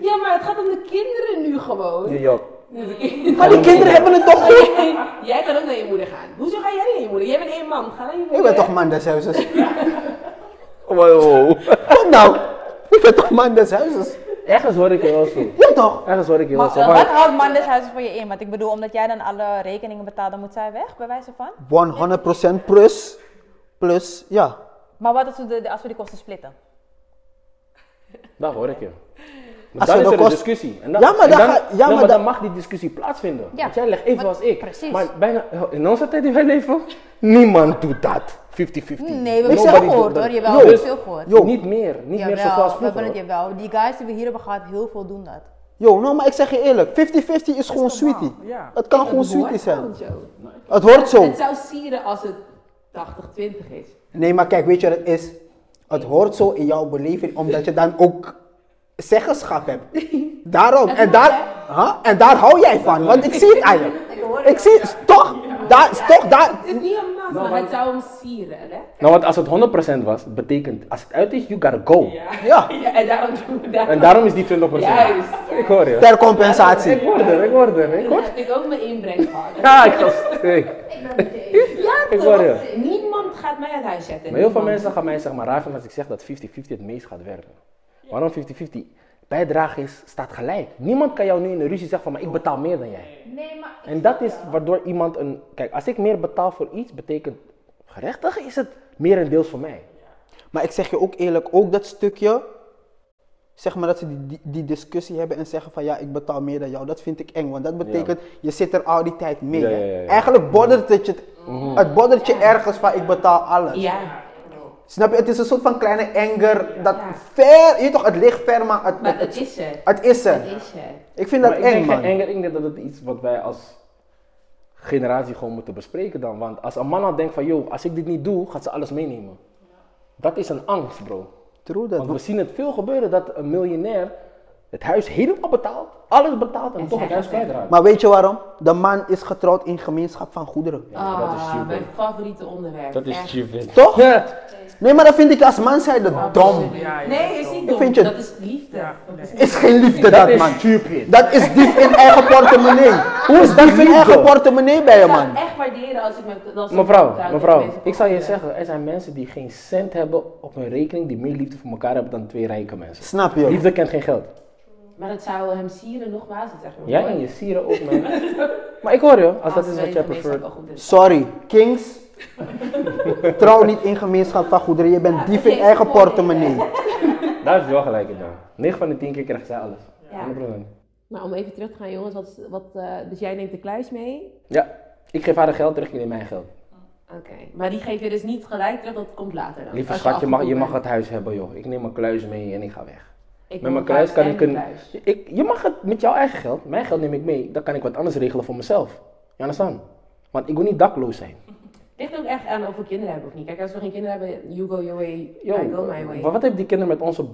Ja, maar het gaat om de kinderen nu gewoon. Ja, ja. [LAUGHS] Maar die kinderen hebben het toch [LAUGHS] goed? Jij kan ook naar je moeder gaan. Hoezo ga jij niet naar je moeder? Jij bent één man. Ga naar je moeder. Ik ben toch man des huizes? [LAUGHS] Wow. Wat nou? Ik ben toch man des huizes? Ergens hoor ik je wel zo. Ja toch? Ergens hoor ik je wel Maar zo. wat Maar, houdt man des huizes voor je in? Want ik bedoel, omdat jij dan alle rekeningen betaalt, dan moet zij weg, bij wijze van. 100% plus. Plus, ja. Maar wat als we, de, als we die kosten splitten? daar hoor ik je. Als Maar dan je is er een discussie. En dan, Ja, maar en dan dan, ga- ja, ja, maar maar dan dan- mag die discussie plaatsvinden. Ja. Want jij legt even Maar- als ik. precies. Maar bijna, in onze tijd die wij leven, niemand doet dat. 50-50. Nee, we hebben veel gehoord hoor, dat. jawel, Yo. we hebben het veel gehoord. Yo. Niet meer, niet meer zoals we hebben vroeger. het jawel. Die guys die we hier hebben gehad, heel veel doen dat. Yo, nou maar ik zeg je eerlijk, 50-50 is gewoon sweetie. Ja. Het kan gewoon Het sweetie zijn. zo. Het hoort zo. Het zou sieren als het 80-20 is. Nee, maar kijk, weet je wat het is? Het hoort zo in jouw beleving, omdat je dan ook zeggenschap hebt. [LAUGHS] Daarom. En daar, huh? en daar hou jij van, want ik zie het [LAUGHS] aan je. Ik zie het, toch? Daar is toch, daar... Het is niet een mas, maar het zou hem sieren, hè? Nou, want als het 100% was, betekent als het uit is, you gotta go. Ja, Ja, [LAUGHS] en daarom doen we dat. En daarom is die 20%. Juist. Ik hoor je. ter compensatie. Ik hoor er, ik hoor er. Ik hoor heb ik ook mijn inbreng gehad. Ja, ik ga stuk. Ja, Ik toch? Niemand gaat mij uit huis zetten. Maar heel veel mensen gaan mij zeg maar raar vinden als ik zeg dat 50-50 het meest gaat werken. Waarom 50-50? Bijdrage is, staat gelijk. Niemand kan jou nu in een ruzie zeggen van, maar ik betaal meer dan jij. Nee, maar... En dat is waardoor iemand een... Kijk, als ik meer betaal voor iets, betekent gerechtig is het merendeels voor mij. Maar ik zeg je ook eerlijk, ook dat stukje, zeg maar dat ze die, die, die discussie hebben en zeggen van ja, ik betaal meer dan jou, dat vind ik eng. Want dat betekent, je zit er al die tijd mee. Ja, hè. ja, ja, ja. Eigenlijk boddert het je, het boddert je ergens van ik betaal alles. Ja. Snap je? Het is een soort van kleine anger, dat Ja. ver, je toch, het ligt ver, maar het, Maar het, het is er. het is er. Het is er. Ik vind dat ik eng denk geen man. anger, ik denk dat het iets wat wij als generatie gewoon moeten bespreken dan. Want als een man al denkt van, joh, als ik dit niet doe, gaat ze alles meenemen. Dat is een angst, bro. True dat. Want we zien het veel gebeuren dat een miljonair het huis helemaal betaalt, alles betaalt en, En toch het huis kwijtraakt. Maar weet je waarom? De man is getrouwd in gemeenschap van goederen. Ja, dat is Ah, stupid. mijn favoriete onderwerp. Echt. stupid. Toch? Ja. Nee, maar dat vind ik als man zijde dom. Ja, ja. Nee, is niet Ik dom. vind je- Dat is liefde. Ja, Dat is Is geen liefde Dat dat is man. stupid. Dat is dief in [LAUGHS] eigen portemonnee. Hoe is dief in eigen portemonnee bij je Ik zou man? het echt waarderen als ik met... Als ik Mevrouw, mevrouw, ik zal je zeggen, er zijn mensen die geen cent hebben op hun rekening, die meer liefde voor elkaar hebben dan twee rijke mensen. Snap je? Liefde kent geen geld. Maar het zou hem sieren nogmaals. Zeg maar Jij en je [LAUGHS] sieren ook, man. Maar ik hoor je, als dat is wat jij prefereert. Sorry, kings. [LAUGHS] Trouw niet in gemeenschap van goederen. Je bent dief in eigen portemonnee. Daar is wel gelijk in dan. 9 van de 10 keer krijgt zij alles. Ja. 100%. Maar om even terug te gaan, jongens. Wat, wat, eh, dus jij neemt de kluis mee. Ja, ik geef haar de geld terug, ik neem mijn geld. Oké. Maar die geef je dus niet gelijk terug, dat komt later dan. Lieve schat, je mag, je mag het huis hebben joh. Ik neem mijn kluis mee en ik ga weg. Ik Met mijn kluis kan ik een. Ik, je mag het met jouw eigen geld, mijn geld neem ik mee. Dan kan ik wat anders regelen voor mezelf. Je understand? Want ik wil niet dakloos zijn. Ligt ook echt aan of we kinderen hebben of niet. Kijk, als we geen kinderen hebben, you go your way, Yo, I go my way. wat wat hebben die kinderen met ons op,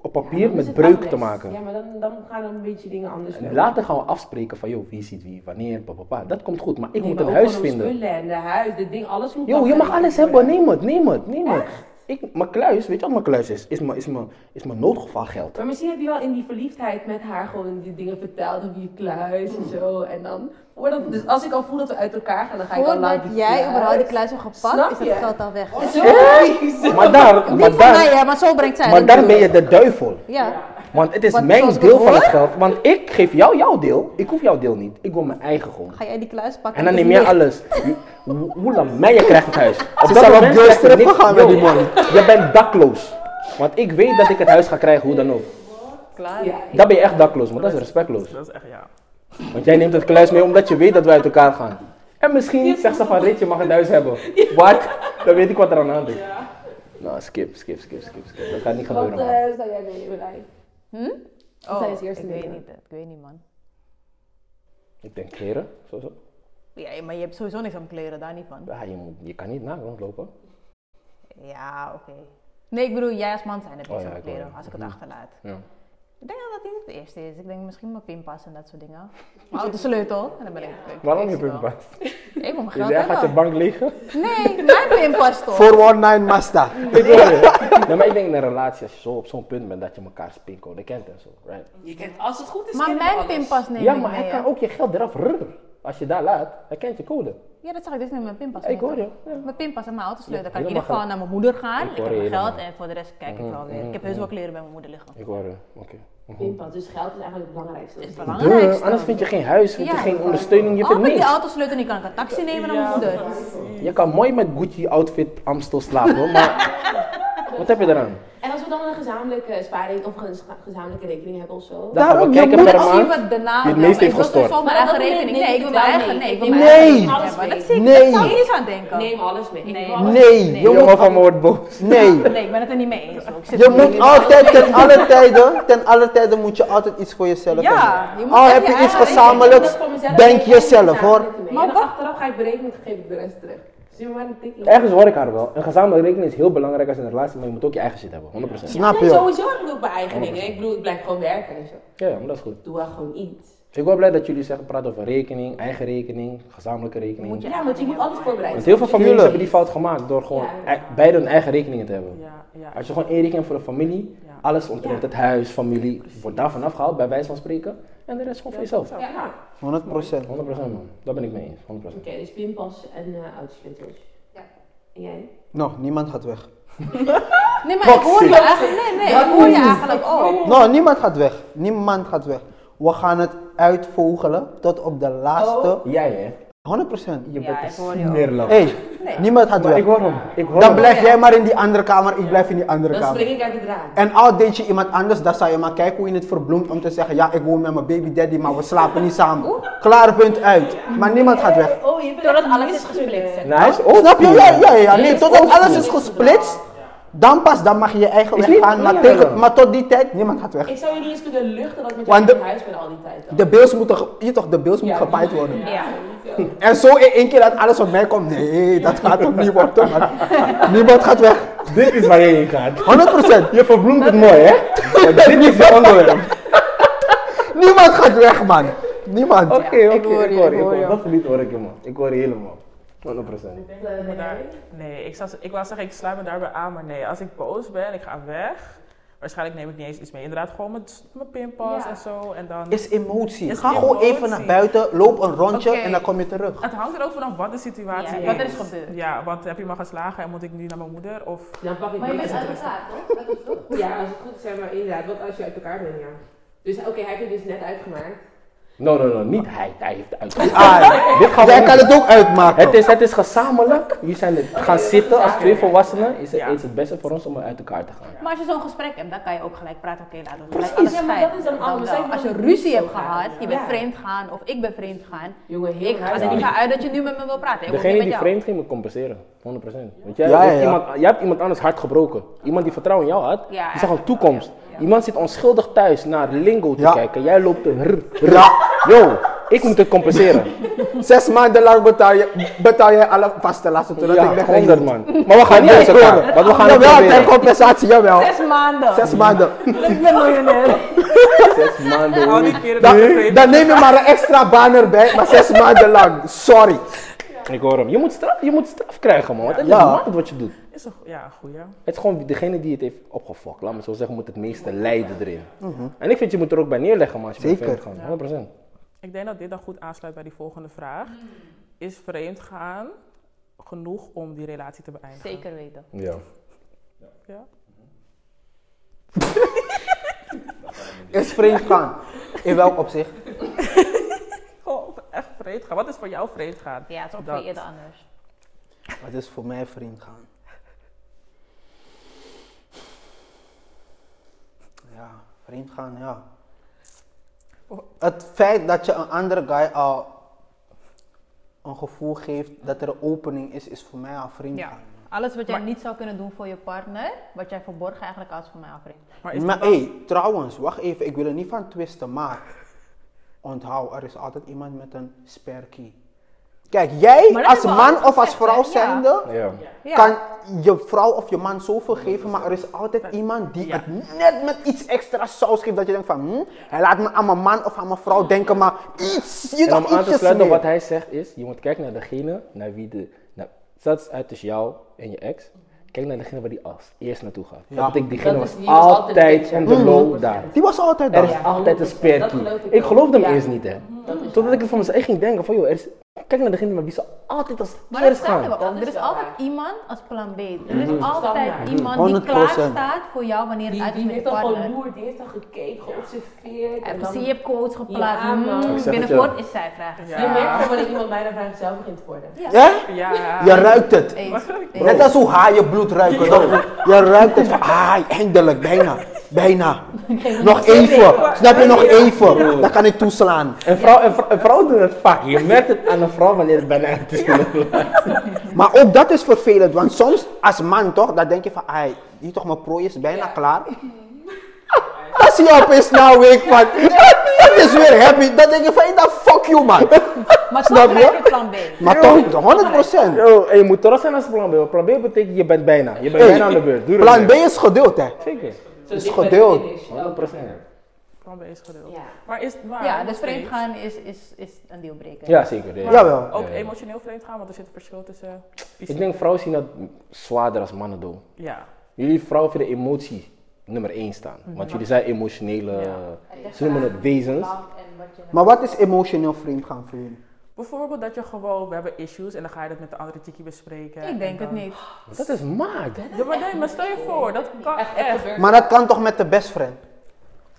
op, papier met breuk te maken? Ja, maar dan, dan gaan er een beetje dingen anders En later gaan we afspreken van, joh, wie ziet wie, wanneer, papa. Dat komt goed, maar ik Nee, moet maar een huis vinden. spullen en de huis, dit ding, alles moet Yo, je mag alles hebben, neem het, neem het, neem het. Ik, mijn kluis, weet je wat mijn kluis is? Is mijn, is mijn, is mijn noodgevalgeld. Maar misschien heb je wel in die verliefdheid met haar gewoon die dingen verteld over je kluis en zo. En dan, voordat, dus als ik al voel dat we uit elkaar gaan, dan ga ik al naar Voordat die jij überhaupt die kluis. hebt Snap gepakt, is het je? geld al weg. Zo, zo. Maar daar, Niet maar van mij, daar, hè, maar zo brengt zij maar daar ben je de duivel. Ja. Want het is Wat- mijn deel van het geld. Want ik geef jou jouw deel, ik hoef jouw deel niet. Ik wil mijn eigen gewoon. Ga jij die kluis pakken? En dan neem jij alles. Hoe- lang? Meijer krijgt het huis. Op Ze dat zal op moment girls krijgt trip niks- gegaan met die man. Je bent dakloos. Want ik weet dat ik het huis ga krijgen, hoe dan ook. Klaar. Ja, Dan ben je echt dakloos, maar dat is respectloos. Dat is echt, ja. Want jij neemt het kluis mee omdat je weet dat we uit elkaar gaan. En misschien zegt ze van Rit, je mag het huis hebben. Wat? Dan weet ik wat er aan de hand is. Nou, skip, skip, skip, skip, skip. Dat gaat niet Wat gebeuren, man. eh, zou jij Rijn? Hm? Wat zijn Oh, ik weet niet. Ik weet niet, man. Ik denk kleren, sowieso. Ja, maar je hebt sowieso niks aan kleren, daar niet van. Ja, je, moet, je kan niet naakt rondlopen. Ja, oké. Nee, ik bedoel, jij als man zijn het Oh niks ja, aan ik kleren, wel. als ik het Mhm. achterlaat. Ja. Ik denk dat dat niet het eerste is. Ik denk misschien mijn pinpas en dat soort dingen. [LAUGHS] Mijn autosleutel. En dan ben ik... ik Waarom je pinpas? [LAUGHS] Ik wil mijn geld jij gaat je bank liggen? Nee, mijn pinpas toch? [LAUGHS] 419 Mazda. Ik je. Nee, maar ik denk in een relatie, als je zo op zo'n punt bent dat je elkaars pincode kent en zo. Right? Je kent, als het goed is, Maar mijn alles. pinpas neem Ja, maar hij kan ook je geld eraf rrr. Als je daar laat, hij kent je code. Ja, dat zeg ik. Is nu mijn pinpas. Ik hoor je. Ja. Mijn pinpas en mijn autosleutel. Dan kan ik in ieder geval naar mijn moeder gaan. Ik heb mijn geld en voor de rest kijk ik Mhm, wel weer. Ik heb heus wel mhm. kleren bij mijn moeder liggen. Ik hoor je. Oké. Mhm. Pinpas, dus geld is eigenlijk het belangrijkste. Dat is belangrijkste. anders vind je geen huis, vind je Ja. geen ondersteuning, je Oh, vindt met die niks. autosleutel niet kan ik een taxi nemen naar mijn moeder. Je kan mooi met Gucci outfit Amstel slapen, hoor, maar wat heb je eraan? En als we dan een gezamenlijke sparing of een gezamenlijke rekening hebben of zo. Dan gaan we kijken moet per maand. wat daarna die het meest heeft gestort. Maar eigen rekening. Nee, ik wil mijn eigen. Nee, ik wil Ik mijn eigen. zie ik. Nee. Dat zou ik niet eens aan denken. Neem alles mee. Nee. Neem alles Nee, Nee. je Jongen moet, van me wordt boos. nee. Nee, ik ben het er niet mee eens. Je moet altijd, ten alle tijden, ten alle tijden moet je altijd iets voor jezelf Ja, hebben. je moet Al heb je iets gezamenlijks, denk jezelf hoor. Maar achteraf ga ik berekenen en geef ik de rest terug. Zie je maar een tikkie. Ergens hoor ik haar wel. Een gezamenlijke rekening is heel belangrijk als in een relatie, maar je moet ook je eigen shit hebben, 100%. Snap Nee, je? sowieso heb ik ook mijn eigen dingen. Ik bedoel, ik blijf gewoon werken en zo. Ja, maar dat is goed. Doe wel gewoon iets. Ik ben blij dat jullie zeggen, praten over rekening, eigen rekening, gezamenlijke rekening. Moet je Ja, want je moet altijd voorbereid Want heel veel families hebben die fout gemaakt door gewoon Ja. ei- beide hun eigen rekeningen te hebben. Ja, ja. Als je gewoon één rekening hebt voor de familie, Ja. Alles omtrent Ja. het huis, familie, wordt daarvan afgehaald, bij wijze van spreken. En de rest gewoon voor jezelf. Ja. 100 procent. 100% man, daar ben ik mee eens. 100%. Oké, dus pinpas en uh. Ja. En jij? Nou, niemand gaat weg. [LAUGHS] Nee, maar ik hoor je eigenlijk. Nee, nee, ik hoor je eigenlijk ook. Nou, niemand gaat weg. Niemand gaat weg. We gaan het uitvogelen tot op de laatste. Jij hè? 100 procent. Je Ja, bent ik een. Hé, niemand gaat Maar ik weg. hoor hem. Ik hoor Dan hem. blijf jij maar in die andere kamer, ik blijf in die andere Dan kamer. spring ik uit het raam. En al deed je iemand anders, dan zou je maar kijken hoe je het verbloemt om te zeggen, ja, ik woon met mijn baby daddy, maar we slapen niet samen. Klaar, punt uit. Maar niemand gaat weg. Oh, je bent Totdat alles is gesplitst. Nice. Oh, Snap je? Ja, ja, ja. Nee, totdat alles is gesplitst, dan pas, dan mag je je eigen Is weg niet gaan. Maar, tegen, maar tot die tijd, niemand gaat weg. Ik zou je niet eens kunnen luchten dat ik met jou in de- huis ben al die tijd. dan. De bills moeten, je toch, de bills moeten gepaaid worden. Ja. En zo in één keer dat alles op mij komt, nee, dat gaat ook niet worden. man. [LAUGHS] Niemand gaat weg. Dit is waar je heen gaat. 100%. Je verbloemt het mooi hè? Dit is je onderwerp. Niemand gaat weg, man. Niemand. Oké, oké, ik hoor ik je, hoor ik je. ik hoor hoor je. Dat verliet hoor ik je man. Ik hoor je helemaal. 100%. Eh, nee, ik, zou, ik wou zeggen, ik sluit me daarbij aan, maar nee, als ik boos ben, ik ga weg. Waarschijnlijk neem ik niet eens iets mee. Inderdaad, gewoon met mijn pinpas Ja. en zo. En dan, Is emotie. Is Ga gewoon even naar buiten, loop een rondje en dan kom je terug. het hangt er ook vanaf wat de situatie Ja, is. wat er is gebeurd. Ja, want heb je me geslagen en moet ik nu naar mijn moeder? Of Dan pak ik Maar je bent en uit elkaar, toch? Dat is toch? Ja, als het goed is, zeg maar inderdaad. Wat als je uit elkaar bent, ja. Dus oké, hij heeft het dus net uitgemaakt. No, no, no, niet hij. Hij heeft het uit. [LAUGHS] Ah, Dit gaan we jij kan het ook uitmaken. Het is, het is gezamenlijk. Jullie zijn het gaan zitten als twee volwassenen. Is het, Ja. is het beste voor ons om uit elkaar te gaan. Maar als je zo'n gesprek hebt, dan kan je ook gelijk praten. Oké, laten we gelijk Precies, alles ja, maar scheiden. dat is dan anders. Als je ruzie hebt gaan. gehad, je bent Ja. vreemd gegaan of ik ben vreemd gegaan. Jongen, heel Ik ga er niet van uit dat je nu met me wil praten. Ik wil niet Degene met die jou. vreemd ging moet compenseren. 100%. Want jij, Ja, hebt ja. Iemand, jij hebt iemand anders hart gebroken. Iemand die vertrouwen in jou had. Ja, die zag een ja. toekomst. Iemand zit onschuldig thuis naar lingo te Ja. kijken. Jij loopt te rr, rr. Ja. Yo, ik moet het compenseren. [LAUGHS] Zes maanden lang betaal je, betaal je alle vaste lasten totdat ja, ik weg 100 man. Maar we gaan niet uit elkaar. Want we gaan het Jawel, ter proberen. compensatie, jawel. Zes maanden. Zes maanden. [LAUGHS] Ik ben miljonair. Zes maanden. Dan, dan neem je maar een extra baan erbij, maar zes maanden lang. Sorry. Ik hoor hem. Je moet straf, je moet straf krijgen man. Want het is Ja. mad wat je doet. is een, ja, een goeie. Het is gewoon degene die het heeft opgefokt. Laat me zo zeggen, moet het meeste lijden erin. En ik vind je moet er ook bij neerleggen man. Als je Mhm. Zeker. gaan. 100%. Ik denk dat dit dan goed aansluit bij die volgende vraag. Is vreemd gaan genoeg om die relatie te beëindigen? Zeker weten. Ja. Ja? [LAUGHS] Is vreemd gaan. In welk opzicht? Vreemd gaan. Wat is voor jou vreemd gaan? Ja, het is ook Dat. voor ieder anders. Wat is voor mij vreemd gaan? Ja, vreemd gaan, ja. Het feit dat je een andere guy al een gevoel geeft dat er een opening is, is voor mij al vreemd Ja. gaan. Alles wat jij Maar- niet zou kunnen doen voor je partner, wat jij verborgen eigenlijk als voor mij afvreemd. Maar Maar hé, trouwens, wacht even, ik wil er niet van twisten, maar onthoud, er is altijd iemand met een spare key. Kijk, jij dat als man of als vrouw zijnde, Ja. Ja. kan je vrouw of je man zoveel geven, maar er is altijd iemand die Ja. het net met iets extra saus geeft, dat je denkt van, hm, hij laat me aan mijn man of aan mijn vrouw denken, maar iets, je En om aan te sluiten wat hij zegt is, je moet kijken naar degene naar wie de, nou, is uit tussen jou en je ex. Kijk naar degene waar die als eerst naartoe gaat. Ja. Dat betekent, diegene Dat was is- die was altijd de on the Mhm. low daar. Die was altijd Er daar. is Ja, altijd een 100%. spare Dat key. geloof ik Ik geloofde hem Ja. eerst niet, hè. Totdat ik het van mezelf echt ging denken van, joh, er is, kijk naar degene met wie ze altijd als Maar dat eerst gaan. Dat Er is altijd waar. iemand als plan B. Er is Mhm. altijd iemand die 100%. klaar staat voor jou wanneer het uit is die met je heeft al partner. geloerd, die heeft al gekeken, geobserveerd. En En dan, precies, je hebt quotes geplaatst. Ja. Mm, binnenkort je. is zij vragen. Ja. Je merkt gewoon wanneer iemand bijna vraag zelf begint te worden. Ja? Ja. Je ruikt het. Eens. Eens. Net als hoe haaien bloed ruiken. Je ruikt het van, ah, eindelijk, bijna, bijna. Nog even, snap je, nog even. Dan kan ik toeslaan. En vrouwen doen het vaak. Je merkt het aan een vrouw wanneer het bijna is. [LAUGHS] Maar ook dat is vervelend, want soms als man toch, dan denk je van, ai, die toch mijn prooi is bijna klaar. [LAUGHS] Zie je opeens na een week van, [LAUGHS] dat is weer happy. Dan denk je van, dat fuck you man. Maar Snap toch je? blijf je plan B. Maar toch, 100 procent. Je moet trots zijn als plan B. Plan B betekent je bent bijna. Je bent Hey, bijna aan de beurt. Plan B is geduld hè. Zeker. Is finish. 100%. Van bezig geduld. Ja. Maar is maar Ja, dus steeds vreemdgaan is, is, is een dealbreaker. Ja, zeker. ja. Jawel. Ook Ja. emotioneel vreemd gaan, want er zit een verschil tussen. Ik denk vrouwen zien dat zwaarder als mannen doen. Ja. Jullie vrouwen vinden emotie nummer 1 staan. Want jullie zijn emotionele, Ja. ze noemen het wezens. Maar wat is emotioneel vreemdgaan voor jullie? Bijvoorbeeld dat je gewoon, we hebben issues en dan ga je dat met de andere tikkie bespreken. Ik denk en het niet. Dat is maat. Ja, maar nee, maar stel je voor, dat kan Echt. Maar dat kan toch met de best friend?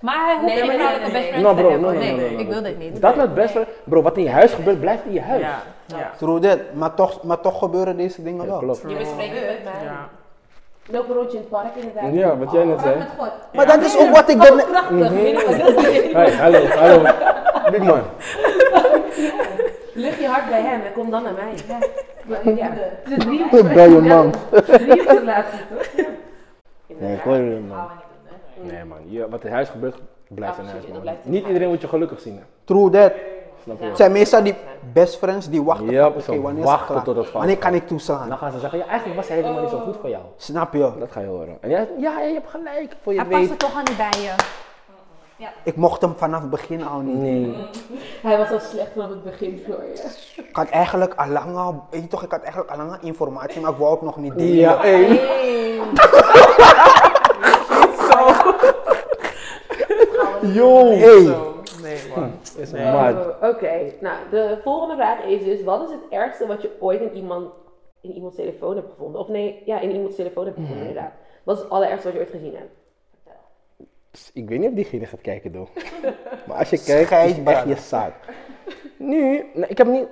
Maar hij hoeft Nee, maar nee, vrouwelijke nee, best nee. friend Nou te bro, no, hebben. no, Nee, ik wil dit niet. Dat met best wel, bro, wat in je huis gebeurt, blijft in je huis. Ja, ja. True that. Maar toch, maar toch gebeuren deze dingen Ja, wel. klopt. Je bespreekt het met mij. Ja. Loop een rondje in het park inderdaad. Ja, wat jij net Oh, zei. met God. Maar dat is ook wat ik daarnet... Krachtig. Mhm. is? Hey, hallo, hallo. Big man. Leg je hart bij hem en kom dan naar mij. Ja. Ja. Drie Bij je man. Drie relatie toch? Ja. Nee, ik hoor je, man. Nee man, je, wat in huis gebeurt, blijft in huis Absoluut, dat man. blijft in Niet iedereen moet je gelukkig zien. hè. True that. Snap je? Het zijn meestal die best friends die wachten Ja, wanneer, wachten is het tot het fout wanneer kan ik toeslaan? Dan gaan ze zeggen, ja, eigenlijk was hij helemaal niet zo goed voor jou. Snap je? Dat ga je horen. En jij, ja, je hebt gelijk, voor je Hij het past weet. er toch aan niet bij je. Ik mocht hem vanaf het begin al niet. Nee. Hij was al slecht vanaf het begin voor je. Ik had eigenlijk al lang al, weet je toch, ik had eigenlijk al lang al informatie, maar ik wou het nog niet delen. Ja, hey. [LAUGHS] Yo. Hey. Nee, man. Is Nee. Oh, Oké, nou de volgende vraag is dus: wat is het ergste wat je ooit in iemand in iemands telefoon hebt gevonden? Of nee, ja, in iemands telefoon hebt gevonden, inderdaad. Wat is het allerergste wat je ooit gezien hebt? Ik weet niet of diegene gaat kijken, though. [LAUGHS] Maar als je kijkt, is echt je zaak. Nu, nou, ik heb niet,